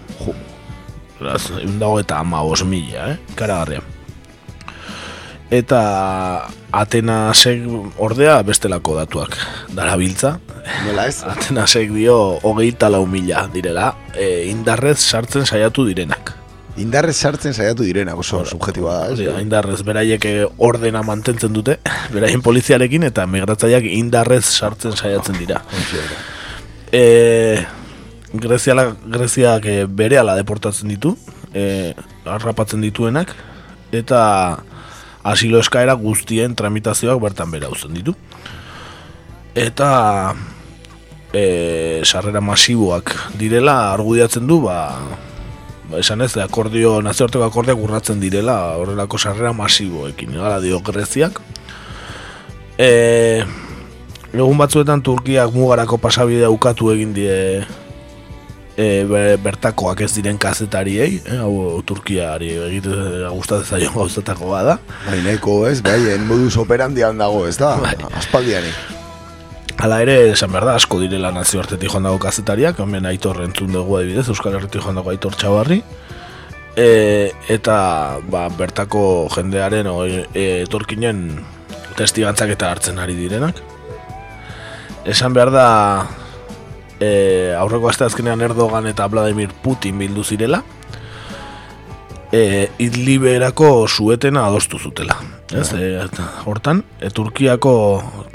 Beraz, egun dago eta ama mila, eh? Karagarria. Eta Atenasek ordea bestelako datuak darabiltza. Nola ez? [laughs] Atenasek dio hogeita lau mila direla, e, indarrez sartzen saiatu direnak. Indarrez sartzen saiatu direnak, oso subjetiba da. Ez, indarrez, beraiek eh, ordena mantentzen dute, [laughs] beraien poliziarekin, eta migratzaileak indarrez sartzen saiatzen dira. E, Greziala, Greziak e, bere ala deportatzen ditu, e, arrapatzen dituenak, eta asilo eskaera guztien tramitazioak bertan bera uzten ditu. Eta e, sarrera masiboak direla argudiatzen du, ba, ba esan ez, akordio, nazioarteko akordioak urratzen direla horrelako sarrera masiboekin, gara dio Greziak. E, egun batzuetan Turkiak mugarako pasabidea ukatu egin die e, bertakoak ez diren kazetariei, eh, hau Turkiari egite gustatzen zaio gauzatako bada. Bai, neko, ez, bai, en modus operandi dago, ez da, bai. aspaldiani. Hala ere, esan behar da, asko direla nazio hartetik joan dago kazetariak, hemen aitor entzun dugu adibidez, Euskal Herretik joan dago aitor txabarri, e, eta ba, bertako jendearen o, e, etorkinen testigantzak eta hartzen ari direnak. Esan behar da, e, aurreko aste azkenean Erdogan eta Vladimir Putin bildu zirela. E, Idliberako suetena adostu zutela ez, e, hortan e, Turkiako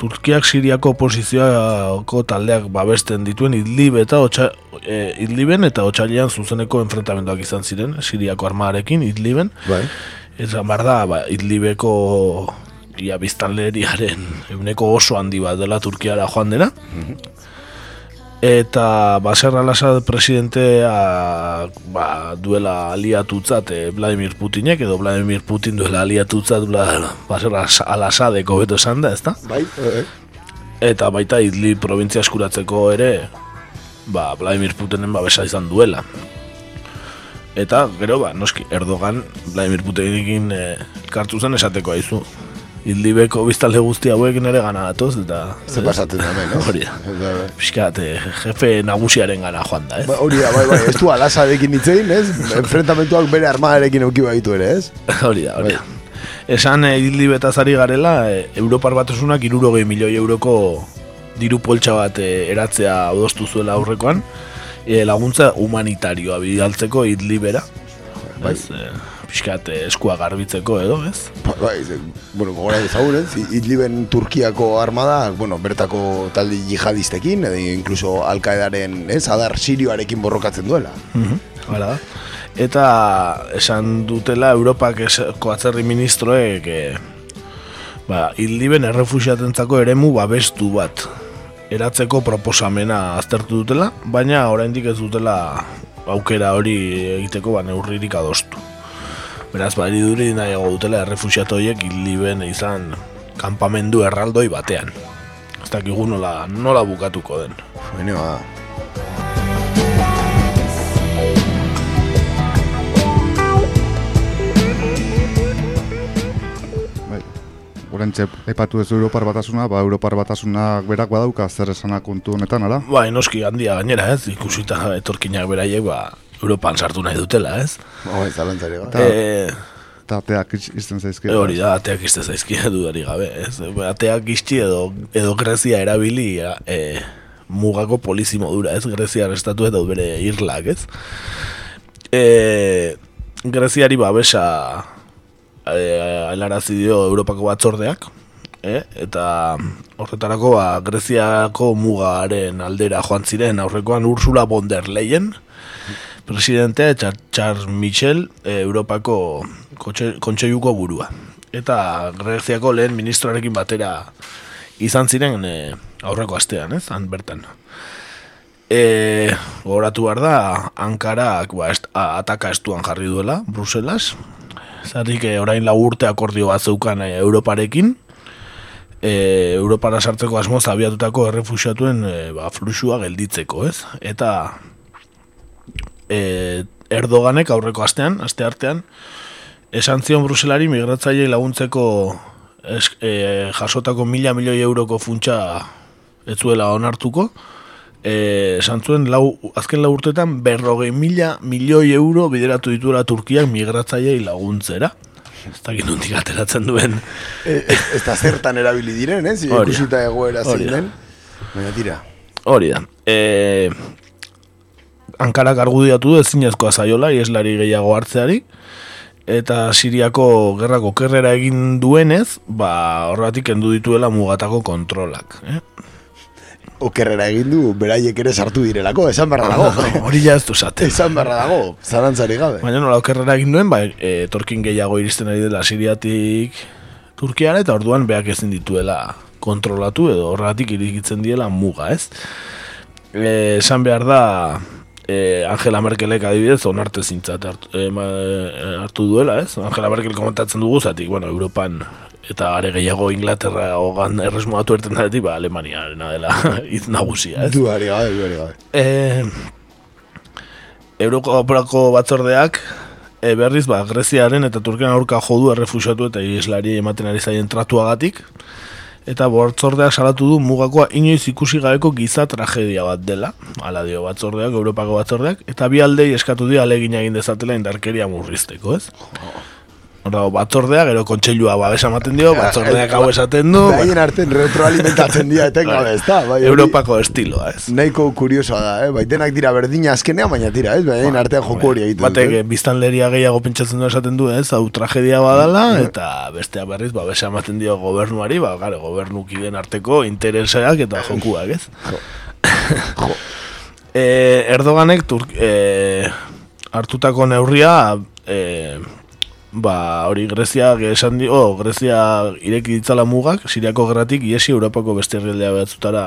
Turkiak Siriako oposizioako taldeak babesten dituen Idlib eta otxa, e, Idliben eta Otsailean zuzeneko enfrentamentoak izan ziren Siriako armarekin Idliben. Bai. eta barda ba, Idlibeko ia biztanleriaren euneko oso handi bat dela Turkiara joan dena. Mhm eta Baser al-Assad presidentea ba, duela aliatutzat eh, Vladimir Putinek edo Vladimir Putin duela aliatutzat Baser al-Assadeko beto esan da, ezta? Bai, eh. Eta baita Idli provintzia eskuratzeko ere ba, Vladimir Putinen babesa izan duela. Eta, gero, ba, noski, Erdogan Vladimir Putinekin eh, kartu zen esateko aizu Ildibeko biztalde guzti hauek nere gana datoz, eta... Ze pasatzen da, no? Hori da. Piskat, eh, jefe nagusiaren gana joan da, ez? Ba, hori da, bai, bai, ez du alasarekin nitzein, ez? [laughs] Enfrentamentuak bere armadarekin auki baitu ere, ez? Hori da, hori da. Bai. Esan eh, Ildibetazari garela, eh, Europar batasunak irurogei milioi euroko diru poltsa bat eh, eratzea odostu zuela aurrekoan, eh, laguntza humanitarioa bidaltzeko Idlibera. Bai. Ez, eh, pixkat eh, eskua garbitzeko edo, ez? Ba, bai, ze, bueno, gora ezagun, ez? Idliben Turkiako armada, bueno, bertako taldi jihadistekin, edo incluso Alkaedaren, ez? Adar Sirioarekin borrokatzen duela. Mm Hala Eta esan dutela Europak esko atzerri ministroek e, ba, Idliben errefusiatentzako eremu babestu bat eratzeko proposamena aztertu dutela, baina oraindik ez dutela aukera hori egiteko ba neurririk adostu. Beraz, bari duri nahiago dutela errefusiatu horiek liben izan kanpamendu erraldoi batean. Ez dakigu nola, nola bukatuko den. Baina, ba. Horentxe, epatu ez Europar batasuna, ba, Europar batasunak berak badauka zer esanak kontu honetan, ala? Ba, enoski handia gainera, ez, ikusita etorkinak beraiek, ba, Europan sartu nahi dutela, ez? Oh, ez alantzari Eta ateak izten zaizki. E, hori da, ateak izten zaizki dudari gabe, ez? Ateak izti edo, edo Grezia erabili e, mugako polizi modura, ez? Grezia arrestatu eta bere irlak, ez? E, Greziari babesa e, alarazi dio Europako batzordeak, e, eta horretarako ba, Greziako mugaren aldera joan ziren aurrekoan Ursula von der Leyen, presidentea Charles Michel e, Europako kontseiluko burua. Eta Greziako lehen ministroarekin batera izan ziren e, aurreko astean, ez, han bertan. E, Goratu behar da, Ankarak ba, est, a, ataka estuan jarri duela, Bruselas. Zatik, e, orain lau urte akordio bat zeukan e, Europarekin. E, Europara sartzeko asmoz abiatutako errefusiatuen e, ba, fluxua gelditzeko, ez? Eta e, Erdoganek aurreko astean, aste artean, esan zion Bruselari migratzaile laguntzeko es, e, jasotako mila milioi euroko funtsa etzuela onartuko, e, esan zuen lau, azken lau urtetan berrogei mila milioi euro bideratu dituela Turkiak migratzaiei laguntzera. Ez dakit nondik ateratzen duen. E, ez, ez da zertan erabili diren, ez? Ikusita egoera zein den. Baina tira. Hori da. E, Ankarak argudiatu du ezinezkoa zaiola, ieslari gehiago hartzeari, eta Siriako gerrako kerrera egin duenez, ba, horregatik kendu dituela mugatako kontrolak. Eh? Okerrera egin du, beraiek ere sartu direlako, esan barra dago. [laughs] Hori ja ez du esaten. esan barra dago, zarantzari gabe. Baina nola okerrera egin duen, ba, e, torkin gehiago iristen ari dela Siriatik Turkiara, eta orduan beak ezin dituela kontrolatu, edo horregatik irikitzen diela muga, ez? E, esan behar da, e, Angela Merkelek adibidez onarte zintzat hartu, e, ma, e, hartu duela, ez? Angela Merkel komentatzen dugu zatik, bueno, Europan eta are gehiago Inglaterra ogan erresmoatu erten da, ba, Alemaniarena dela [laughs] hitz nagusia, ez? Duari gabe, duari gabe. E, Europarako batzordeak e, berriz ba, Greziaren eta Turkian aurka jodu errefusiatu eta islari ematen ari zaien tratuagatik eta batzordeak salatu du mugakoa inoiz ikusi gabeko giza tragedia bat dela. Ala dio batzordeak, Europako batzordeak. Eta bi aldei eskatu dio alegina egin dezatela indarkeria murrizteko, ez? Hora, batzordea, gero kontseilua babesa ematen dio, batzordeak hau esaten du. Baien arten retroalimentatzen dira etengabe, [laughs] ez da? Bai, hori Europako estiloa, ez? Nahiko kuriosoa da, eh? Baitenak dira berdina azkenean, baina tira, ez? Baien artean joko hori egiten Batek dute. eh, biztanleria gehiago pentsatzen du esaten du, ez? Hau tragedia badala eta bestea berriz babesa ematen dio gobernuari, ba gare, gobernukiden arteko intereseak eta jokuak, ez? [laughs] Eh, Erdoganek Turk eh, hartutako neurria eh, ba, hori Grezia esan di, oh, Grezia ireki ditzala mugak, Siriako gerratik iesi Europako beste herrialdea batzutara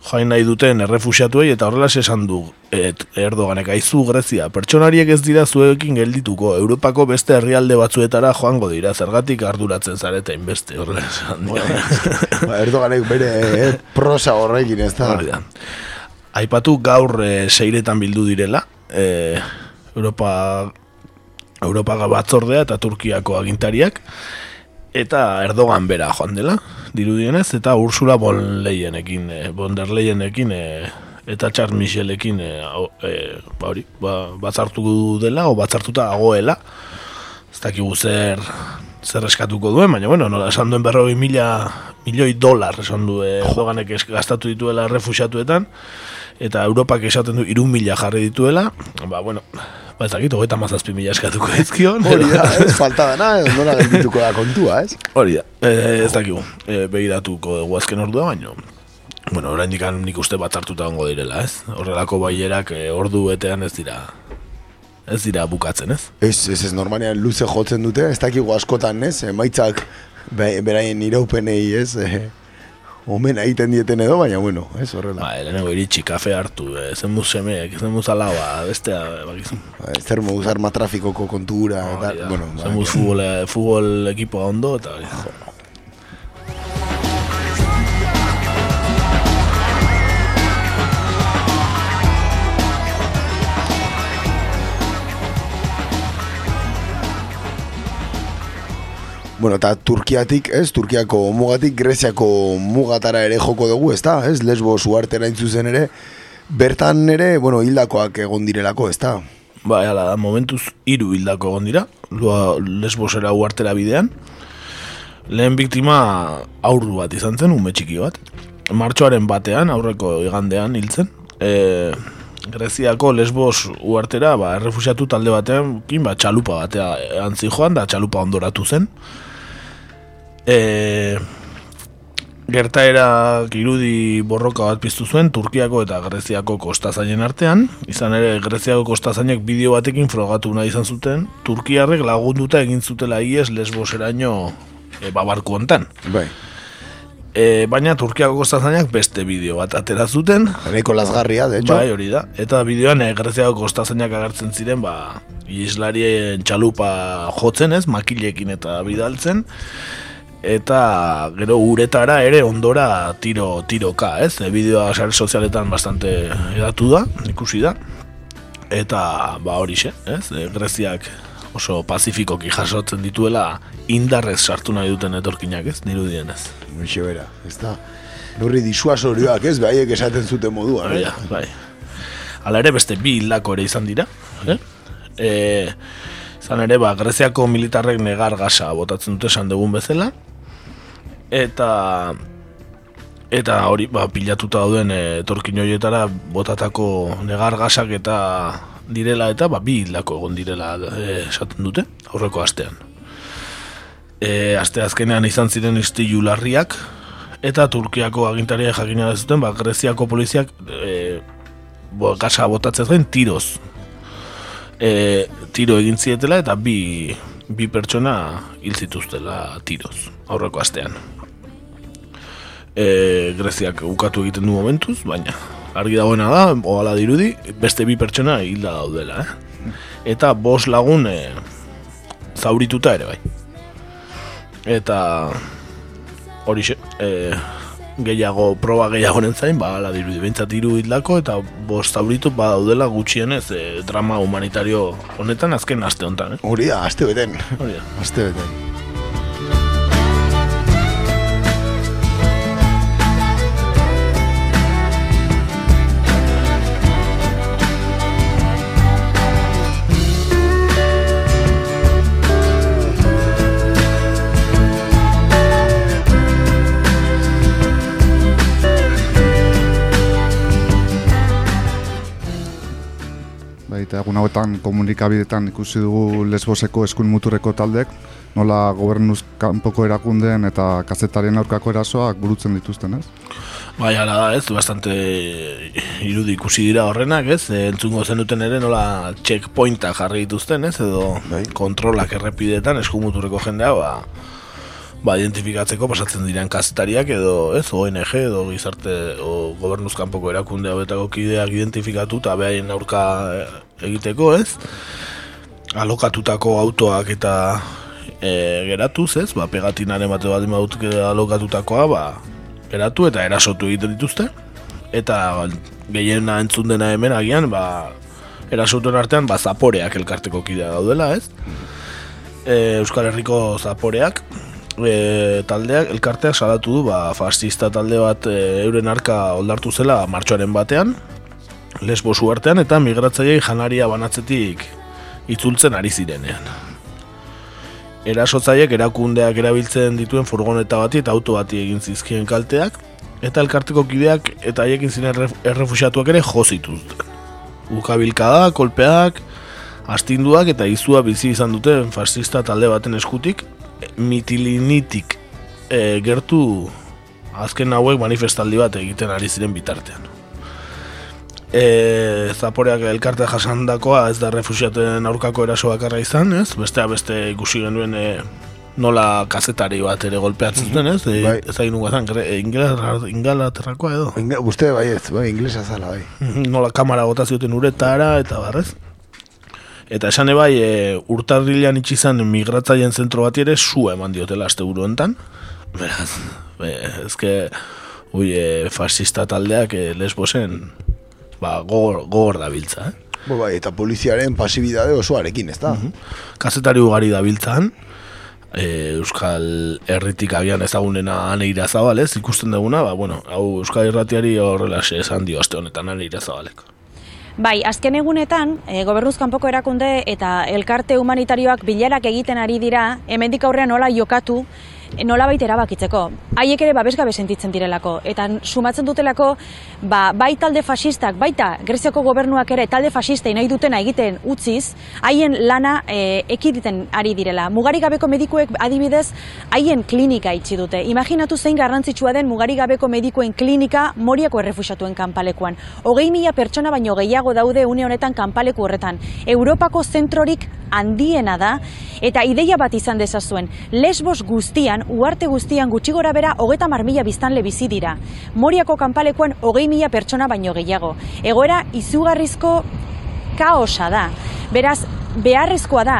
joain nahi duten errefusiatuei eta horrela esan du et, Erdoganek aizu Grezia, pertsonariek ez dira zuekin geldituko, Europako beste herrialde batzuetara joango dira, zergatik arduratzen zareta inbeste, horrela esan dio. [laughs] Ba, Erdoganek bere eh, prosa horrekin, ez da? Hori da. Aipatu gaur e, seiretan bildu direla, e, Europa Europa batzordea eta Turkiako agintariak, eta Erdogan bera joan dela, dirudienez, eta Ursula von Leyenekin, e, von der Leyenekin, e, eta Charles Michelekin, e, e, ba hori, ba, batzartu dela, o batzartuta dagoela, ez dakigu zer zer eskatuko duen, baina bueno, nola esan duen berrogei mila milioi dolar esan du Erdoganek gastatu dituela refusiatuetan, eta Europak esaten du irun mila jarri dituela, ba bueno, ba ez dakit, hogeita mazazpi mila eskatuko dizkion. Hori da, ez falta dana, nola geldituko da kontua, ez? Hori da, e, ez dakigu, e, begiratuko dugu azken ordua, baino, bueno, oraindik nik uste bat hartuta ongo direla, ez? Horrelako bailerak e, ordu betean ez dira, ez dira bukatzen, ez? Ez, ez, ez, normalean luze jotzen dute, ez dakigu askotan, ez? Emaitzak be, beraien iraupenei, ez? Eh, omen egiten dieten edo, baina bueno, ez horrela. Ba, lehenengo iritsi kafe hartu, e, zen semeek, zen alaba, bestea, bakizu. Ba, zer moduz arma trafikoko kontura, eta, bueno, ba, Zen futbol, futbol ekipoa ondo, eta hori. Bueno, eta Turkiatik, ez, Turkiako mugatik, Greziako mugatara ere joko dugu, ez da, ez, Lesbos uartera intzuzen ere, bertan ere, bueno, hildakoak egon direlako, ez da? Ba, ala momentuz hiru hildako egon dira, lua lesbosera uartera bidean. Lehen biktima aurru bat izan zen, ume txiki bat. Martxoaren batean, aurreko igandean hiltzen. E, Greziako lesbos uartera, ba, errefusiatu talde batean, kin, ba, txalupa batea antzi joan, da txalupa ondoratu zen. E, gertaerak irudi borroka bat piztu zuen Turkiako eta Greziako kostazainen artean. Izan ere, Greziako kostazainek bideo batekin frogatu nahi izan zuten, Turkiarrek lagunduta egin zutela ies lesboseraino e, babarku hontan. Bai. E, baina Turkiako kostazainak beste bideo bat atera zuten. Nahiko lasgarria, de hecho. Bai, hori da. Eta bideoan e, Greziako kostazainak agertzen ziren, ba, islarien txalupa jotzen ez, makilekin eta bidaltzen eta gero uretara ere ondora tiro tiroka, ez? E, bideoa sare sozialetan bastante edatu da, ikusi da. Eta ba horixe, ez? E, Greziak oso pazifikoki jasotzen dituela indarrez sartu nahi duten etorkinak, ez? Dirudienez. Hoxe bera, ez da. Nurri disuasorioak ez, behaiek esaten zuten moduan. Bai, bai. Hala ere beste bi hildako ere izan dira. Eh? E, izan ere, ba, Greziako militarrek negar gasa botatzen dute esan dugun bezala. Eta eta hori ba, pilatuta dauden e, torkin horietara botatako negar gasak eta direla eta ba, bi hildako egon direla e, esaten dute, aurreko astean. E, aste azkenean izan ziren istilu larriak, eta Turkiako agintaria jakina zuten, ba, Greziako poliziak e, bo, gasa botatzen zen tiroz. E, tiro egin zietela eta bi, bi pertsona hil zituztela tiroz, aurreko astean. E, Greziak ukatu egiten du momentuz, baina argi dagoena da, ohala dirudi, beste bi pertsona hilda daudela, eh? Eta bos lagun e, zaurituta ere bai. Eta hori e, gehiago, proba gehiago zain, ba, ala dirudi, bentsat iru hildako, eta bost zauritu ba daudela gutxienez e, drama humanitario honetan azken aste honetan, eh? Hori da, aste beten. Hori da. Aste beten. Eta egun hauetan komunikabidetan ikusi dugu lesboseko eskun muturreko taldek, nola gobernuz kanpoko erakundeen eta kazetarien aurkako erasoak burutzen dituzten, ez? Bai, ala da, ez, bastante irudi ikusi dira horrenak, ez, entzungo zenuten ere nola checkpointa jarri dituzten, ez, edo bai. kontrolak errepidetan eskumuturreko jendea, ba, ba, identifikatzeko pasatzen diren kazetariak edo ez ONG edo gizarte o gobernuz kanpoko erakunde hauetako kideak identifikatu eta behaien aurka egiteko ez? Alokatutako autoak eta e, geratuz ez? Ba, pegatinaren bate bat imadut alokatutakoa ba, geratu eta erasotu egiten dituzte. Eta gehiena entzun dena hemen agian ba, erasotuen artean ba, zaporeak elkarteko kidea daudela ez? E, Euskal Herriko zaporeak e, taldeak elkarteak salatu du ba, fascista talde bat e, euren arka oldartu zela martxoaren batean lesbos uartean eta migratzaileei janaria banatzetik itzultzen ari zirenean. Erasotzaileek erakundeak erabiltzen dituen furgoneta bati eta auto bati egin zizkien kalteak eta elkarteko kideak eta haiekin ziren errefusiatuak ere jo zituzten. Ukabilkada, kolpeak, astinduak eta izua bizi izan duten fascista talde baten eskutik mitilinitik e, gertu azken hauek manifestaldi bat egiten ari ziren bitartean. E, zaporeak elkarte jasandakoa ez da refusiaten aurkako eraso bakarra izan, ez? Bestea beste ikusi genuen e, nola kazetari bat ere golpeatzen zuten, ez? E, bai. Ez da inu gazan, ingalaterrakoa edo? Inga, uste bai ez, bai, inglesa zala, bai. Nola kamara gota zioten uretara eta barrez. Eta esan ebai, e, urtarrilean itxizan migratzaien zentro bat ere zu eman diotela azte buru enten. Beraz, be, ezke, ui, e, fascista taldeak e, lesbosen ba, gogor, gogor da biltza, eh? Bo, bai, eta poliziaren pasibidade osoarekin, ez da? Mm Kazetari ugari da biltzan, e, Euskal Herritik agian ezagunena aneira zabalez, ikusten duguna, ba, bueno, hau Euskal Herratiari horrela esan dio aste honetan aneira zabaleko. Bai, azken egunetan, e, gobernuz kanpoko erakunde eta elkarte humanitarioak bilerak egiten ari dira, hemendik aurrean nola jokatu, nola baita erabakitzeko. Haiek ere babesgabe sentitzen direlako. Eta sumatzen dutelako, ba, bai talde fasistak, baita Greziako gobernuak ere talde fasistei nahi dutena egiten utziz, haien lana e, ekiditen ari direla. Mugarigabeko medikuek adibidez, haien klinika itxi dute. Imaginatu zein garrantzitsua den mugarigabeko medikuen klinika moriako errefusatuen kanpalekuan. Hogei mila pertsona baino gehiago daude une honetan kanpaleku horretan. Europako zentrorik handiena da, eta ideia bat izan dezazuen, lesbos guztian, uarte guztian gutxi gora bera, hogeta marmila biztanle bizi dira. Moriako kanpalekuan hogei mila pertsona baino gehiago. Egoera izugarrizko kaosa da. Beraz, beharrezkoa da,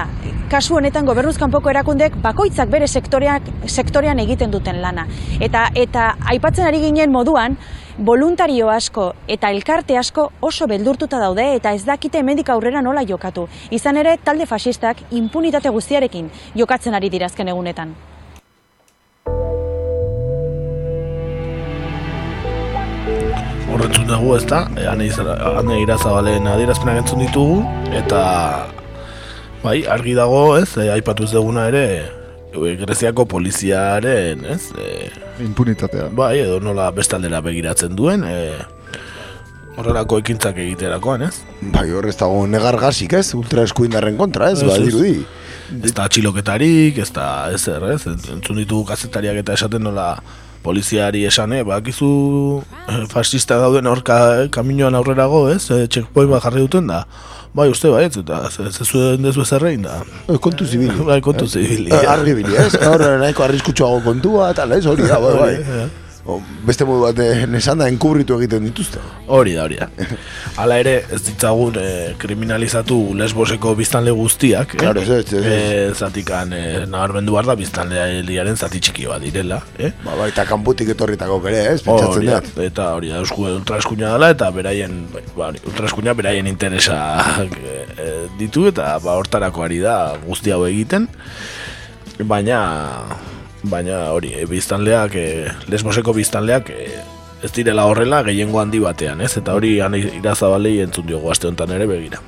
kasu honetan gobernuz kanpoko erakundek bakoitzak bere sektoreak, sektorean egiten duten lana. Eta, eta aipatzen ari ginen moduan, voluntario asko eta elkarte asko oso beldurtuta daude eta ez dakite hemendik aurrera nola jokatu. Izan ere, talde fasistak impunitate guztiarekin jokatzen ari dirazken egunetan. Horretzun dugu ez da, e, ane irazabalen adierazpenak entzun ditugu, eta bai, argi dago ez, e, aipatu ez ere, e, Greziako poliziaren, ez? E, Impunitatea. Bai, edo nola bestaldera begiratzen duen, e, horrelako ekintzak egiterakoan, ez? Bai, horrez dago negargasik, ez? Ultra eskuindarren kontra, ez? Ba, dirudi. Ez da txiloketarik, ez da ez ez? Entzun ditugu kazetariak eta esaten nola poliziari esane, bakizu eh, fascista dauden horka eh, kaminoan aurrerago, ez? E, checkpoint bat jarri duten da. Bai, uste bai, ez, eta ez zuen dezu ezerrein da. kontu zibili. [laughs] Bai, kontu zibili. Argi bili, ez? Horre nahiko arriskutsuago kontua, eta ez hori da, bai, bai o, beste modu bat nesan da enkubritu egiten dituzte. Hori da, hori da. [laughs] Hala ere, ez ditzagun eh, kriminalizatu lesboseko biztanle guztiak. Eh? Claro, ez, ez, ez. Eh, zatikan, eh, nabarmendu behar da biztanle liaren zati txiki bat direla. Eh? Ba, ba, eta kanputik etorritako kere, ez, pentsatzen dut. Eta hori da, eusku ultraeskuina dela, eta beraien, ba, ultraeskuina beraien interesa eh, ditu, eta ba, hortarako ari da guzti hau egiten. Baina, baina hori, e, biztanleak, e, lesboseko biztanleak e, ez direla horrela gehiengo handi batean, ez? Eta hori irazabalei entzun diogu aste honetan ere begira.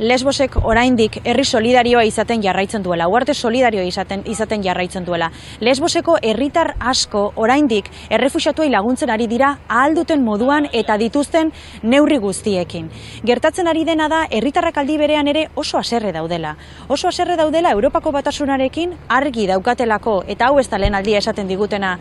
Lesbosek oraindik herri solidarioa izaten jarraitzen duela, uarte solidarioa izaten izaten jarraitzen duela. Lesboseko herritar asko oraindik errefuxiatuei laguntzen ari dira ahal duten moduan eta dituzten neurri guztiekin. Gertatzen ari dena da herritarrak aldi berean ere oso haserre daudela. Oso haserre daudela Europako batasunarekin argi daukatelako eta hau ez da lehen aldia esaten digutena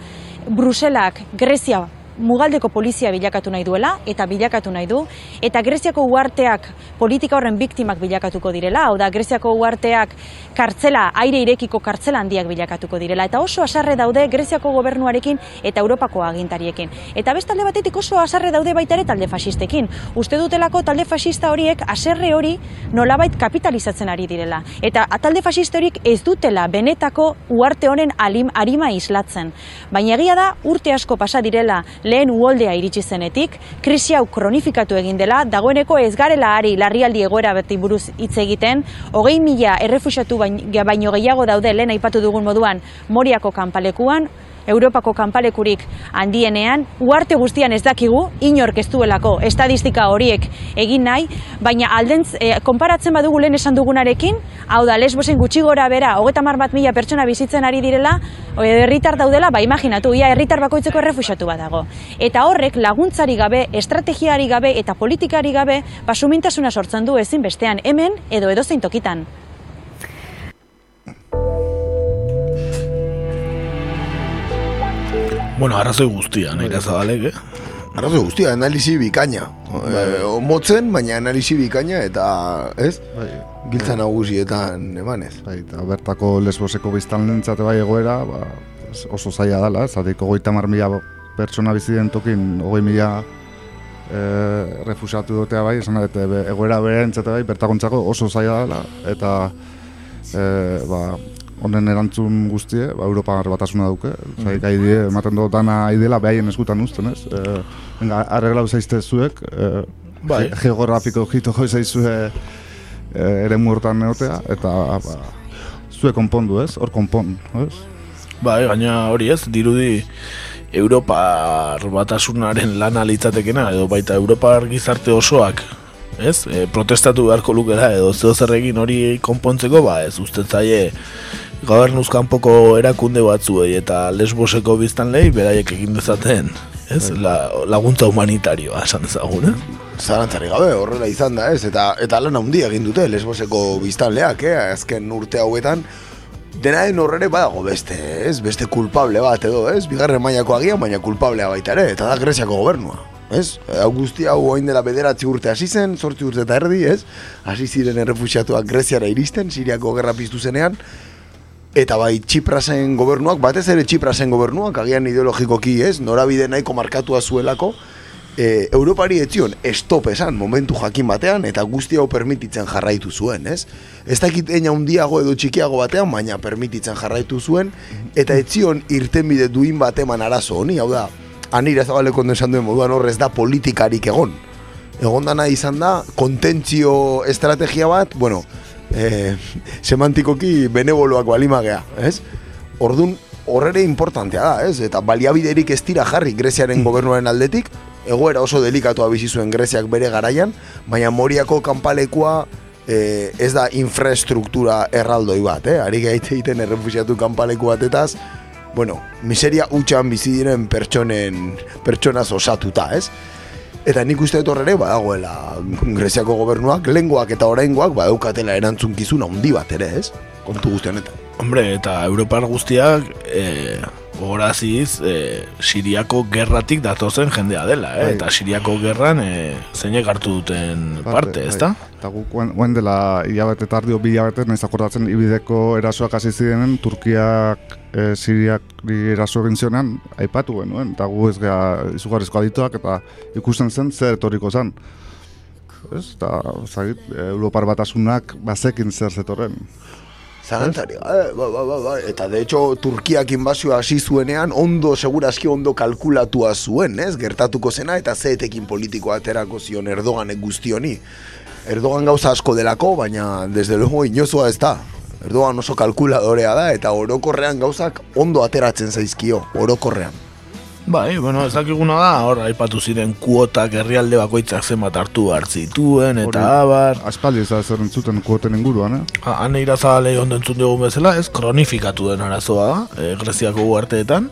Bruselak Grezia mugaldeko polizia bilakatu nahi duela eta bilakatu nahi du eta Greziako uarteak politika horren biktimak bilakatuko direla, hau da Greziako uarteak kartzela, aire irekiko kartzela handiak bilakatuko direla eta oso asarre daude Greziako gobernuarekin eta Europako agintariekin. Eta bestalde batetik oso asarre daude baita ere talde fasistekin. Uste dutelako talde fasista horiek aserre hori nolabait kapitalizatzen ari direla. Eta talde fasiste horiek ez dutela benetako uarte honen alim, arima islatzen. Baina egia da urte asko pasa direla lehen uoldea iritsi zenetik, krisi hau kronifikatu egin dela, dagoeneko ez garela ari larrialdi egoera beti buruz hitz egiten, hogei mila errefusiatu baino gehiago daude lehen aipatu dugun moduan Moriako kanpalekuan, Europako kanpalekurik handienean, uarte guztian ez dakigu, inork ez duelako estadistika horiek egin nahi, baina aldentz, e, konparatzen badugu lehen esan dugunarekin, hau da, lesbosen gutxi gora bera, hogeta bat mila pertsona bizitzen ari direla, herritar daudela, ba, imaginatu, ia herritar bakoitzeko errefusatu bat dago. Eta horrek laguntzari gabe, estrategiari gabe eta politikari gabe, basumintasuna sortzen du ezin bestean hemen edo edozein tokitan. Bueno, arrazoi guztia, nahi da zabalek, eh? Arrazoi guztia, analizi bikaina. Bai. E, motzen, baina analizi bikaina eta, ez? Bai. Giltza nagusietan emanez. Bai, eta bertako lesboseko biztan lentzate bai egoera, ba, oso zaila dela, ez? Zatiko goita mar mila pertsona biziden tokin, ogoi mila e, refusatu dutea bai, esan da, egoera bere entzate bai, bertakontzako oso zaila dela, eta e, ba, honen erantzun guztie, ba, Europa batasuna duke. Mm -hmm. ematen dut dana aidela behaien eskutan uzten, ez? E, venga, arreglau zaizte zuek, e, bai. geografiko jito joi zaizue e, ere muertan neotea, eta ba, zuek konpondu, ez? Hor konpon, ez? Bai, gaina hori ez, dirudi Europa batasunaren lana litzatekena, edo baita Europa gizarte osoak, ez? E, protestatu beharko lukera, edo zeo egin hori konpontzeko, ba, ez, uste zaie gobernuz kanpoko erakunde batzuei eta lesboseko biztan lehi beraiek egin dezaten ez? Bai. La, laguntza humanitarioa esan dezagun, eh? Zarantzari gabe, horrela izan da, ez? Eta, eta lan handia egin dute lesboseko biztanleak, eh? Azken urte hauetan, dena den horrere badago beste, ez? Beste kulpable bat edo, ez? Bigarren mailako agian, baina kulpablea baita ere, eta da Greziako gobernua. Ez? Augusti hau oain dela bederatzi urte hasi zen, sortzi urte eta erdi, ez? Hasi ziren errefusiatuak Greziara iristen, Siriako gerra piztu zenean, Eta bai, Txiprasen gobernuak, batez ere Txiprasen gobernuak, agian ideologikoki ez, norabide nahiko markatua zuelako, e, Europari etzion estop esan momentu jakin batean, eta guzti hau permititzen jarraitu zuen, ez? Ez dakit eina undiago edo txikiago batean, baina permititzen jarraitu zuen, eta etzion irtenbide duin bateman arazo honi, hau da, anira zabaleko esan duen moduan horrez da politikarik egon. Egon dana izan da, kontentzio estrategia bat, bueno, e, semantikoki beneboloak balimagea, ez? Ordun horrere importantea da, ez? Eta baliabiderik ez dira jarri Greziaren gobernuaren aldetik, egoera oso delikatua bizi zuen Greziak bere garaian, baina Moriako kanpalekua eh, ez da infrastruktura erraldoi bat, eh? Ari gaite egiten errefusiatu kanpaleku batetaz, bueno, miseria utxan bizi diren pertsonen pertsonaz osatuta, ez? Eta nik uste horre badagoela Greziako gobernuak, lenguak eta oraingoak badaukatela erantzunkizun handi bat ere, ez? Kontu guzti honetan. Hombre, eta Europar guztiak e, gogoraziz e, Siriako gerratik datozen jendea dela, eh? Bai. eta Siriako gerran e, zeinek hartu duten parte, ez da? bai. Eta guk guen, dela hilabete eta ardio bi hilabete nahiz akordatzen ibideko erasoak hasi zirenen Turkiak e, Siriak eraso egin zionean aipatu genuen eta gu ez gara izugarrizko adituak eta ikusten zen zer etorriko zen. Ez, eta zagit, Europar batasunak bazekin zer zetorren. Zalantari, eh, ba, ba, ba, ba. eta de hecho Turkiak inbazioa hasi zuenean ondo, seguraski ondo kalkulatua zuen, ez? Gertatuko zena eta zeetekin politikoa aterako zion Erdoganek guzti honi. Erdogan gauza asko delako, baina desde luego inozoa ez da. Erdogan oso kalkuladorea da eta orokorrean gauzak ondo ateratzen zaizkio, orokorrean. Bai, bueno, ez dakiguna da, hor, aipatu ziren kuotak herrialde bakoitzak zenbat hartu hartzituen, eta Hori, abar. Aspaldi ez da zer entzuten kuoten inguruan, eh? Ha, Han irazale ondo entzun dugun bezala, ez kronifikatu den arazoa da, e, Greziako uarteetan,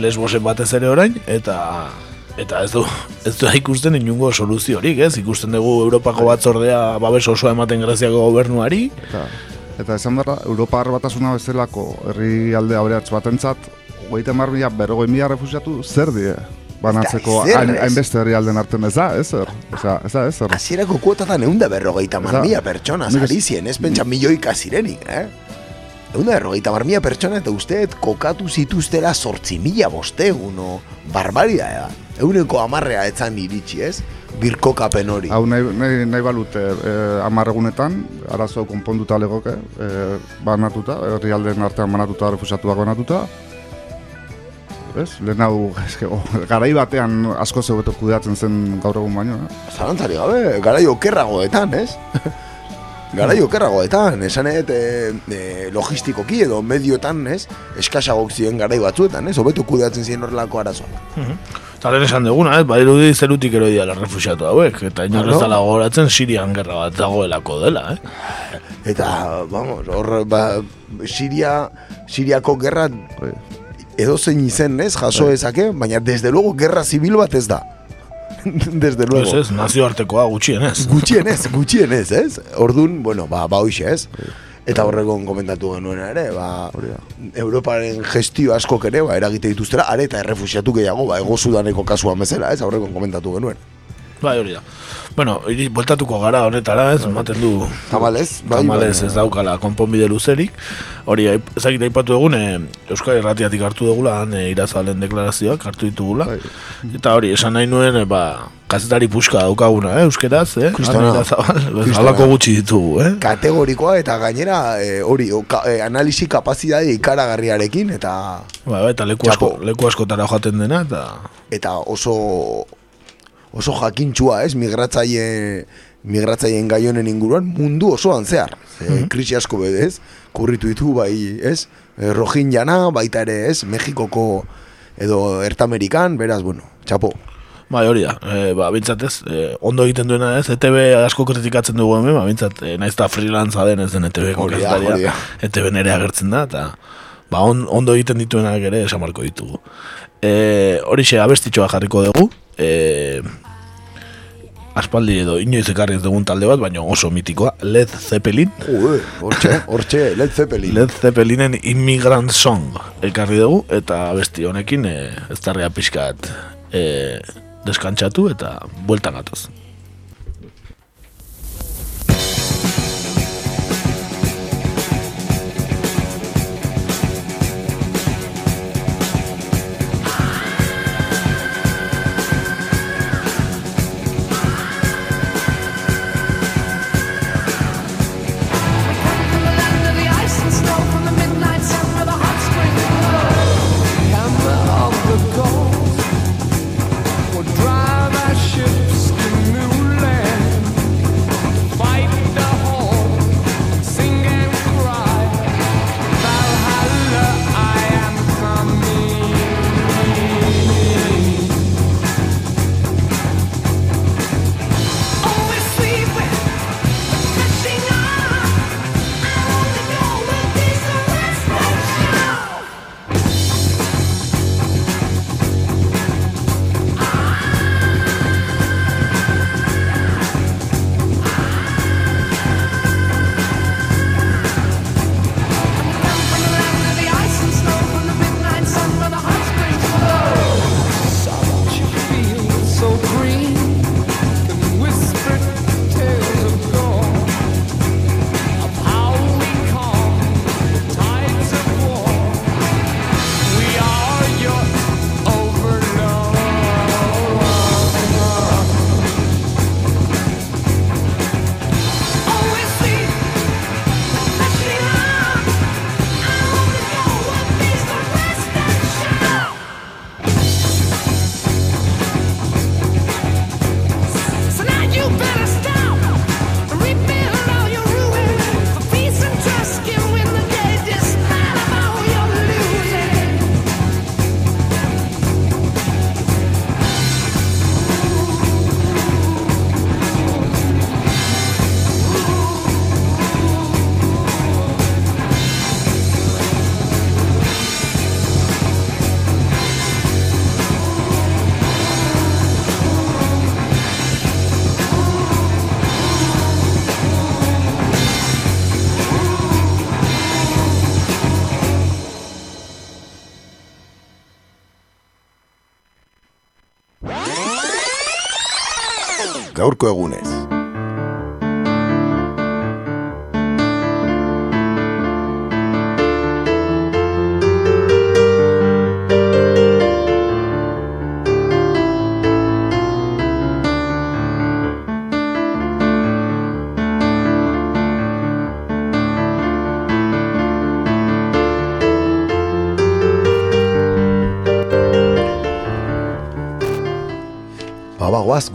lesbosen batez ere orain, eta eta ez du, [laughs] ez du ikusten inungo soluziorik, ez? Ikusten dugu Europako batzordea babes osoa ematen Greziako gobernuari, Eta, eta esan behar, Europar batasuna bezalako herri alde aberatz batentzat, hogeita mar mila, berrogei mila refusiatu zer die? Banatzeko hainbeste herri alden artean ez da, ez zer? Osa, ez da, ez zer? Hasierako kuotatan egun da berrogeita mar Eza, mila pertsona nik ez- pentsa milioika zirenik, eh? Egun da berrogeita mar mila pertsona eta usteet kokatu zituztela sortzi mila bostegun, o barbaria da. Eguneko amarrea etzan iritsi, ez? Birkokapen hori. Hau nahi, nahi, nahi balute eh, hamar egunetan, arazo konponduta legoke, eh, banatuta, herri alden artean banatuta, refusiatuak banatuta, Ez, lehen hau, eske, oh, garai batean asko zebeto kudeatzen zen gaur egun baino, eh? Zalantzari gabe, garai okerragoetan, ez? [laughs] garai okerragoetan, esan et, e, e, logistikoki edo medioetan, ez? Eskasagok ziren garai batzuetan, ez? Hobeto kudeatzen ziren horrelako arazoak. Eta lehen esan duguna, ez, badirudi zerutik eroi dela refusiatu hauek, eta inor ez Claro. dela gogoratzen Sirian gerra bat dagoelako dela, eh? Eta, vamos, hor, ba, Siria, Siriako gerra edo zein izen, ez, jaso ezake, baina desde luego gerra zibil bat ez da. [laughs] desde luego. Ez, ez, nazioartekoa gutxienez. Gutxienez, [laughs] gutxienez, ez? Ordun, bueno, ba, ba hoxe, ez? Eta horrekon komentatu genuen ere, ba, Europaren gestio askok ere, ba, eragite dituztera, are eta errefusiatu gehiago, ba, ego sudaneko kasuan bezala, ez? Horrekon komentatu genuen. Bai, hori da. Bueno, iri, bueltatuko gara honetara, ez, ematen du... Tamalez, bai, Tamalez bai. ez daukala konponbide luzerik. Hori, ezagik aipatu egun, e, Euskal Irratiatik hartu dugula, han e, irazalen deklarazioak hartu ditugula. Eta hori, esan nahi nuen, e, ba, kazetari puska daukaguna, eh, euskeraz, eh? Kristona. Halako gutxi ditugu, eh? Kategorikoa eta gainera, e, hori, o, ka, e, analisi kapazidade ikaragarriarekin, eta Ba, ba, eta leku, asko, leku askotara joaten dena, eta... eta oso oso jakintxua, ez, migratzaile migratzaileen gai honen inguruan mundu osoan zehar. Ze, krisi asko bedez, kurritu ditu bai, ez? E, Rohingyana, baita ere, ez? Mexikoko edo Ertamerikan, beraz, bueno, txapo. Bai, hori da, e, ba, bintzat ez, e, ondo egiten duena ez, ETB asko kritikatzen dugu hemen, ba, bintzat, e, naiz eta freelanza den ez den ETB-ko Hori da, hori kazetaria, da. ETB nere agertzen da, eta ba, on, ondo egiten dituenak ere esan marko ditugu. E, horixe abestitxoa jarriko dugu, e, aspaldi edo inoiz ekarri ez dugun talde bat, baina oso mitikoa, Led Zeppelin. Ue, hortxe, hortxe, Led Zeppelin. Led Zeppelinen Immigrant Song ekarri dugu, eta abesti honekin e, ez tarria pixkat e, deskantxatu eta bueltan gatoz.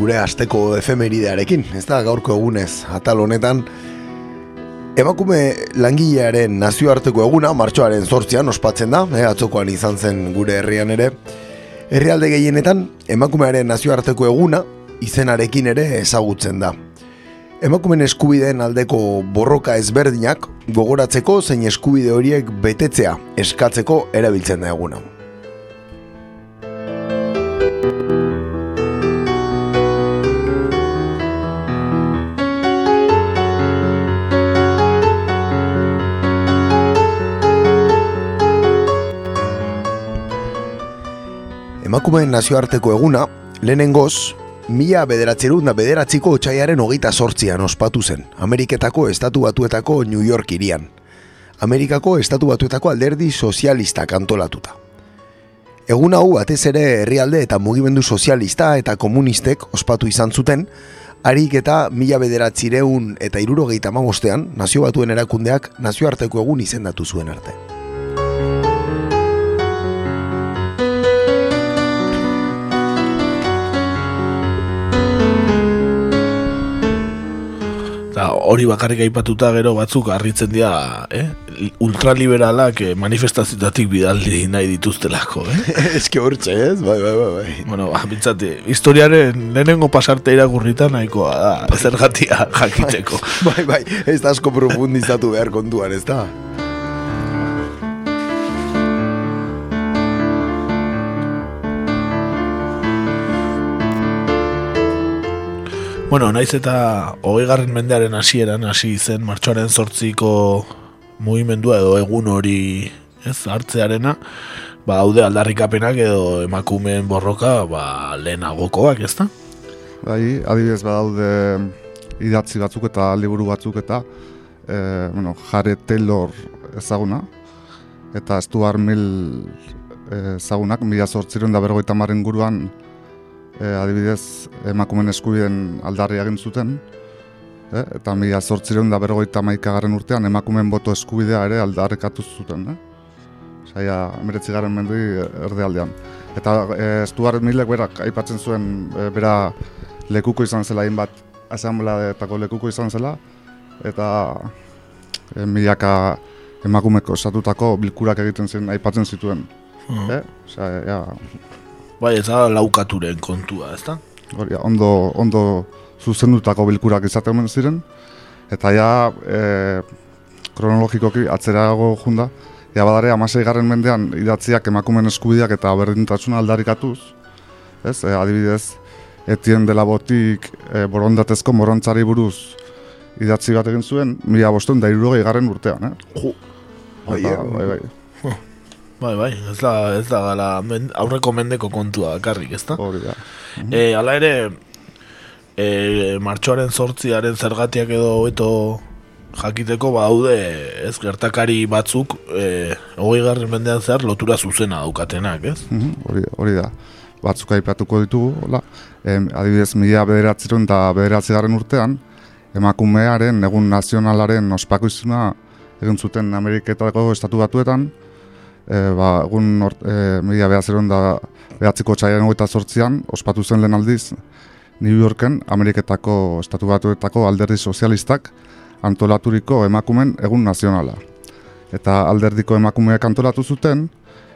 Gure asteko efemeridearekin, ez da gaurko egunez, atal honetan, emakume langilearen nazioarteko eguna, martxoaren zortzian ospatzen da, eh, atzokoan izan zen gure herrian ere, herrialde gehienetan, emakumearen nazioarteko eguna, izenarekin ere ezagutzen da. Emakumen eskubideen aldeko borroka ezberdinak gogoratzeko zein eskubide horiek betetzea eskatzeko erabiltzen da eguna. Emakumeen nazioarteko eguna, lehenengoz, mila bederatzerun da bederatziko otxaiaren hogeita sortzian ospatu zen, Ameriketako Estatu Batuetako New York irian. Amerikako Estatu Batuetako alderdi sozialista kantolatuta. Egun hau batez ere herrialde eta mugimendu sozialista eta komunistek ospatu izan zuten, harik eta mila bederatzireun eta irurogeita magostean, nazio batuen erakundeak nazioarteko egun izendatu zuen arte. Hori bakarrik aipatuta gero batzuk harritzen dira, eh? ultraliberalak eh, manifestazioetatik bidaldi nahi dituztelako, eh? [laughs] Eske hortxe, ez? Bai, bai, bai, bai. Bueno, ba, bintzate, historiaren lehenengo pasarte irakurritan nahikoa da, ezergatia [laughs] jakiteko. Bai, bai, ez da asko profundizatu behar kontuan, ez da? Bueno, naiz eta hogei garren mendearen hasieran hasi zen martxoaren zortziko mugimendua edo egun hori ez hartzearena, ba haude aldarrikapenak edo emakumeen borroka ba lehenagokoak, ezta? Bai, adibidez badaude idatzi batzuk eta liburu batzuk eta e, bueno, Jare Taylor ezaguna eta Stuart Mill ezagunak, mila zortziron da bergoita guruan e, adibidez emakumen eskubiden aldarri egin zuten, e, eta mila zortzireun da bergoita maikagarren urtean emakumen boto eskubidea ere aldarrekatu zuten. E? Zaila, meretzi garen mendu erdealdean. Eta e, Stuart Millek berak aipatzen zuen e, bera lekuko izan zela hainbat asamblea lekuko izan zela, eta e, milaka emakumeko esatutako bilkurak egiten zen aipatzen zituen. Uh eh? ja, Bai, ez da laukaturen kontua, ez da? Hori, ondo, ondo zuzendutako bilkurak izaten ziren, eta ja, e, kronologikoki atzerago junda, ja badare, amasei garren mendean idatziak emakumen eskubideak eta berdintasuna aldarikatuz, ez, e, adibidez, etien dela botik e, borondatezko morontzari buruz idatzi bat egin zuen, mila bostuen da irurogei garren urtean, eh? Jo, bai, bai, bai. Bai, bai, ez da, ez da gala men, aurreko mendeko kontua karrik, ez da? Hori da. E, ala ere, e, martxoaren sortziaren zergatiak edo eto jakiteko baude ez gertakari batzuk e, hogei garren mendean zehar lotura zuzena daukatenak, ez? Mhm, hori, hori da. Batzuk aipatuko ditugu, hola. E, adibidez, mila bederatzeron eta bederatzearen urtean, emakumearen egun nazionalaren ospako izuna egin zuten Ameriketako estatu batuetan, e, ba, egun e, media behazeron da behatziko txaian hogeita sortzian, ospatu zen lehen aldiz, New Yorken, Ameriketako estatu batuetako alderdi sozialistak antolaturiko emakumen egun nazionala. Eta alderdiko emakumeak antolatu zuten,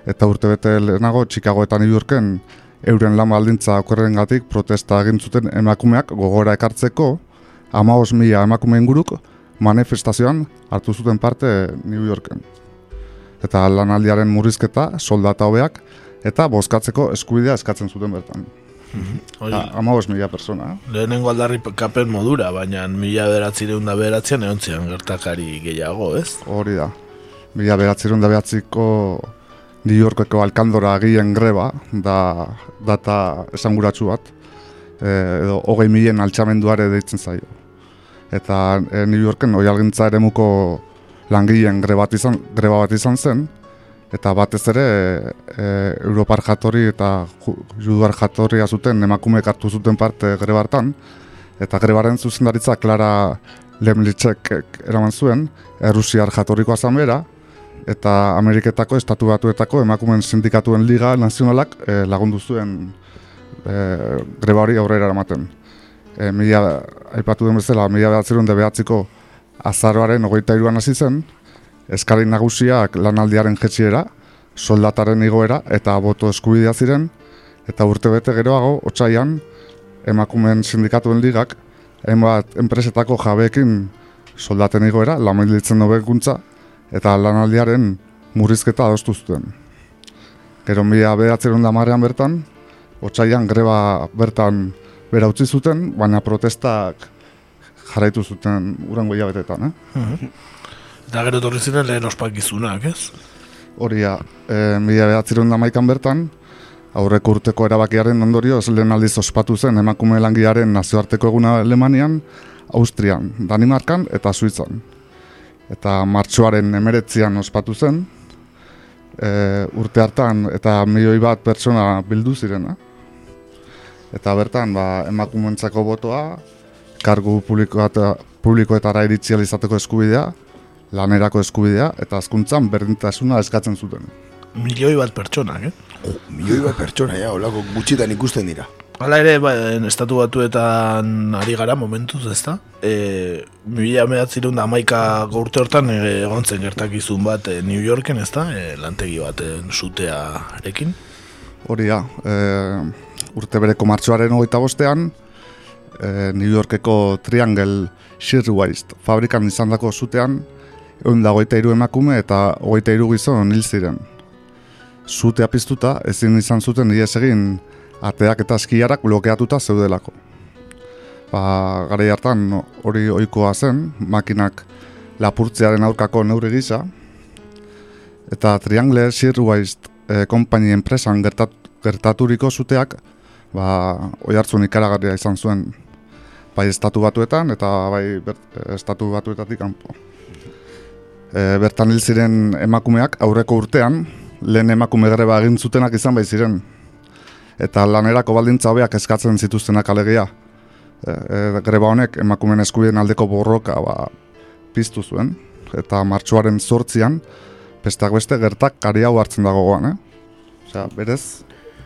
eta urte bete lehenago Chicago eta New Yorken euren lan baldintza okorren gatik protesta egin zuten emakumeak gogora ekartzeko, ama mila emakumeen guruk manifestazioan hartu zuten parte New Yorken eta lanaldiaren murrizketa, soldata hobeak, eta bozkatzeko eskubidea eskatzen zuten bertan. Mm mila persona. Eh? Lehenengo aldarri kapen modura, baina mila beratzireun da beratzean egon gertakari gehiago, ez? Hori da. Mila beratzireun da beratziko New Yorkeko alkandora agien greba, da data esanguratsu bat. edo hogei milen altxamenduare deitzen zaio. Eta e, New Yorken oi algintza ere muko langileen greba bat izan, greba bat izan zen, eta batez ere e, Europar jatorri eta juduar jatorria zuten emakumeek hartu zuten parte grebartan, eta grebaren zuzendaritza Clara Lemlitzek eraman zuen, Errusiar jatorrikoa zan bera, eta Ameriketako estatu batuetako emakumeen sindikatuen liga nazionalak e, lagundu zuen e, greba hori aurrera eramaten. E, mila, aipatu den bezala, mila behatzerun de behatziko azaroaren ogeita iruan hasi zen, eskari nagusiak lanaldiaren jetxiera, soldataren igoera eta boto eskubidea ziren, eta urte bete geroago, otxaian, emakumeen sindikatuen ligak, hainbat enpresetako jabeekin soldaten igoera, lamilitzen nobekuntza, eta lanaldiaren murrizketa adostu zuten. Gero mila behatzerun damarean bertan, otxaian greba bertan bera utzi zuten, baina protestak jarraitu zuten urango hilabetetan, eh? Mhm. Eta gero torri ziren lehen ospakizunak, ez? Horia, e, mila behatzerun damaikan bertan, aurreko urteko erabakiaren ondorioz lehen aldiz ospatu zen emakume langiaren nazioarteko eguna Alemanian, Austrian, Danimarkan eta Suitzan eta martxoaren emeretzian ospatu zen, e, urte hartan eta milioi bat pertsona bildu zirena. Eta bertan, ba, emakumentzako botoa, kargu publikoetara iritsializateko eskubidea, lanerako eskubidea, eta azkuntzan berdintasuna eskatzen zuten. Milioi bat pertsona, eh? Oh, milioi bat pertsona, ja, olako gutxitan ikusten dira. Hala ere, ba, estatu batuetan ari gara momentuz, ezta? E, Mila mehatzirun da maika gaurte hortan e, egon zen gertakizun bat e, New Yorken, ezta? E, lantegi baten sutea erekin. Hori da, e, urte bereko martxoaren hogeita bostean, e, New Yorkeko Triangle Shirtwaist fabrikan izan dako zutean, egun da goita iru emakume eta goita iru gizon hil ziren. Zutea piztuta, ezin izan zuten ies egin, ateak eta eskiarak blokeatuta zeudelako. Ba, gara hartan hori ohikoa zen, makinak lapurtzearen aurkako neure gisa, eta Triangle Shirtwaist e, kompani enpresan gertat, gertaturiko zuteak, ba, oi hartzun ikaragarria izan zuen, bai estatu batuetan eta bai ber, estatu batuetatik kanpo. E, bertan hil ziren emakumeak aurreko urtean, lehen emakume greba egin zutenak izan bai ziren, eta lanerako baldintza hobeak eskatzen zituztenak alegia. E, e, greba honek emakumeen eskubideen aldeko borroka ba, piztu zuen, eta martxoaren sortzian, besteak beste gertak kari hau hartzen dago goan, eh? Osea, berez...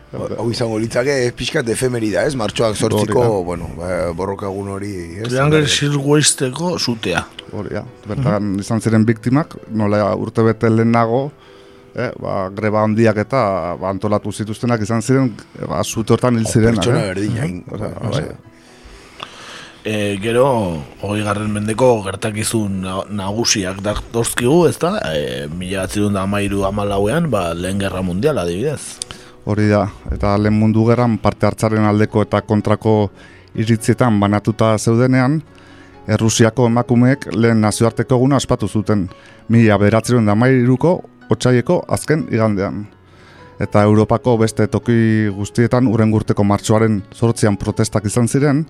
Hau izango litzake, pixkat efemerida, ez? Martxoak sortziko, bueno, ba, borroka egun hori... Triangle Shirtwaisteko zutea. Hori, ja. Bertan izan ziren biktimak, nola urte bete lehenago, eh, ba, greba handiak eta ba, antolatu zituztenak izan ziren, ba, zute hortan hil ziren. Pertsona eh? berdina. Bai. E, gero, hori garren mendeko gertakizun nagusiak daktozkigu, ez da? E, mila batzirun da amairu amalauean, ba, lehen gerra mundial adibidez. Hori da, eta lehen mundu gerran parte hartzaren aldeko eta kontrako iritzietan banatuta zeudenean, Errusiako emakumeek lehen nazioarteko eguna ospatu zuten. Mila beratzerun da mairuko otsaieko azken igandean. Eta Europako beste toki guztietan uren gurteko martxoaren sortzian protestak izan ziren,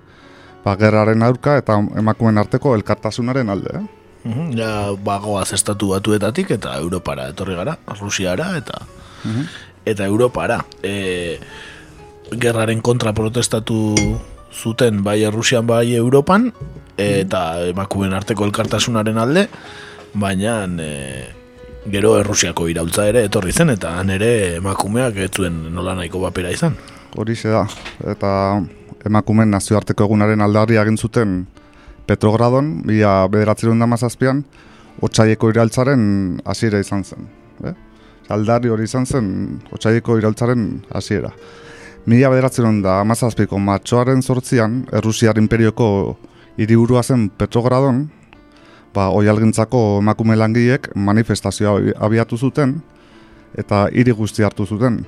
ba, gerraren aurka eta emakumen arteko elkartasunaren alde. Eh? Uhum, ja, bagoaz estatu batuetatik eta Europara etorri gara, Rusiara eta uhum. Eta Europara. E, gerraren kontra protestatu zuten bai Rusian bai Europan eta emakumen arteko elkartasunaren alde, baina e, gero Errusiako iraultza ere etorri zen eta han ere emakumeak ez zuen nola nahiko bapera izan. Hori da, eta emakumen nazioarteko egunaren aldarri egin zuten Petrogradon, bila bederatzerun damazazpian, otxaieko iraltzaren hasiera izan zen. Eh? Aldarri hori izan zen, otxaieko iraltzaren hasiera. Mila bederatzerun da amazazpiko matxoaren sortzian, Errusiar imperioko hiriburua zen Petrogradon, ba, oialgintzako emakume langiek manifestazioa abiatu zuten eta hiri guzti hartu zuten.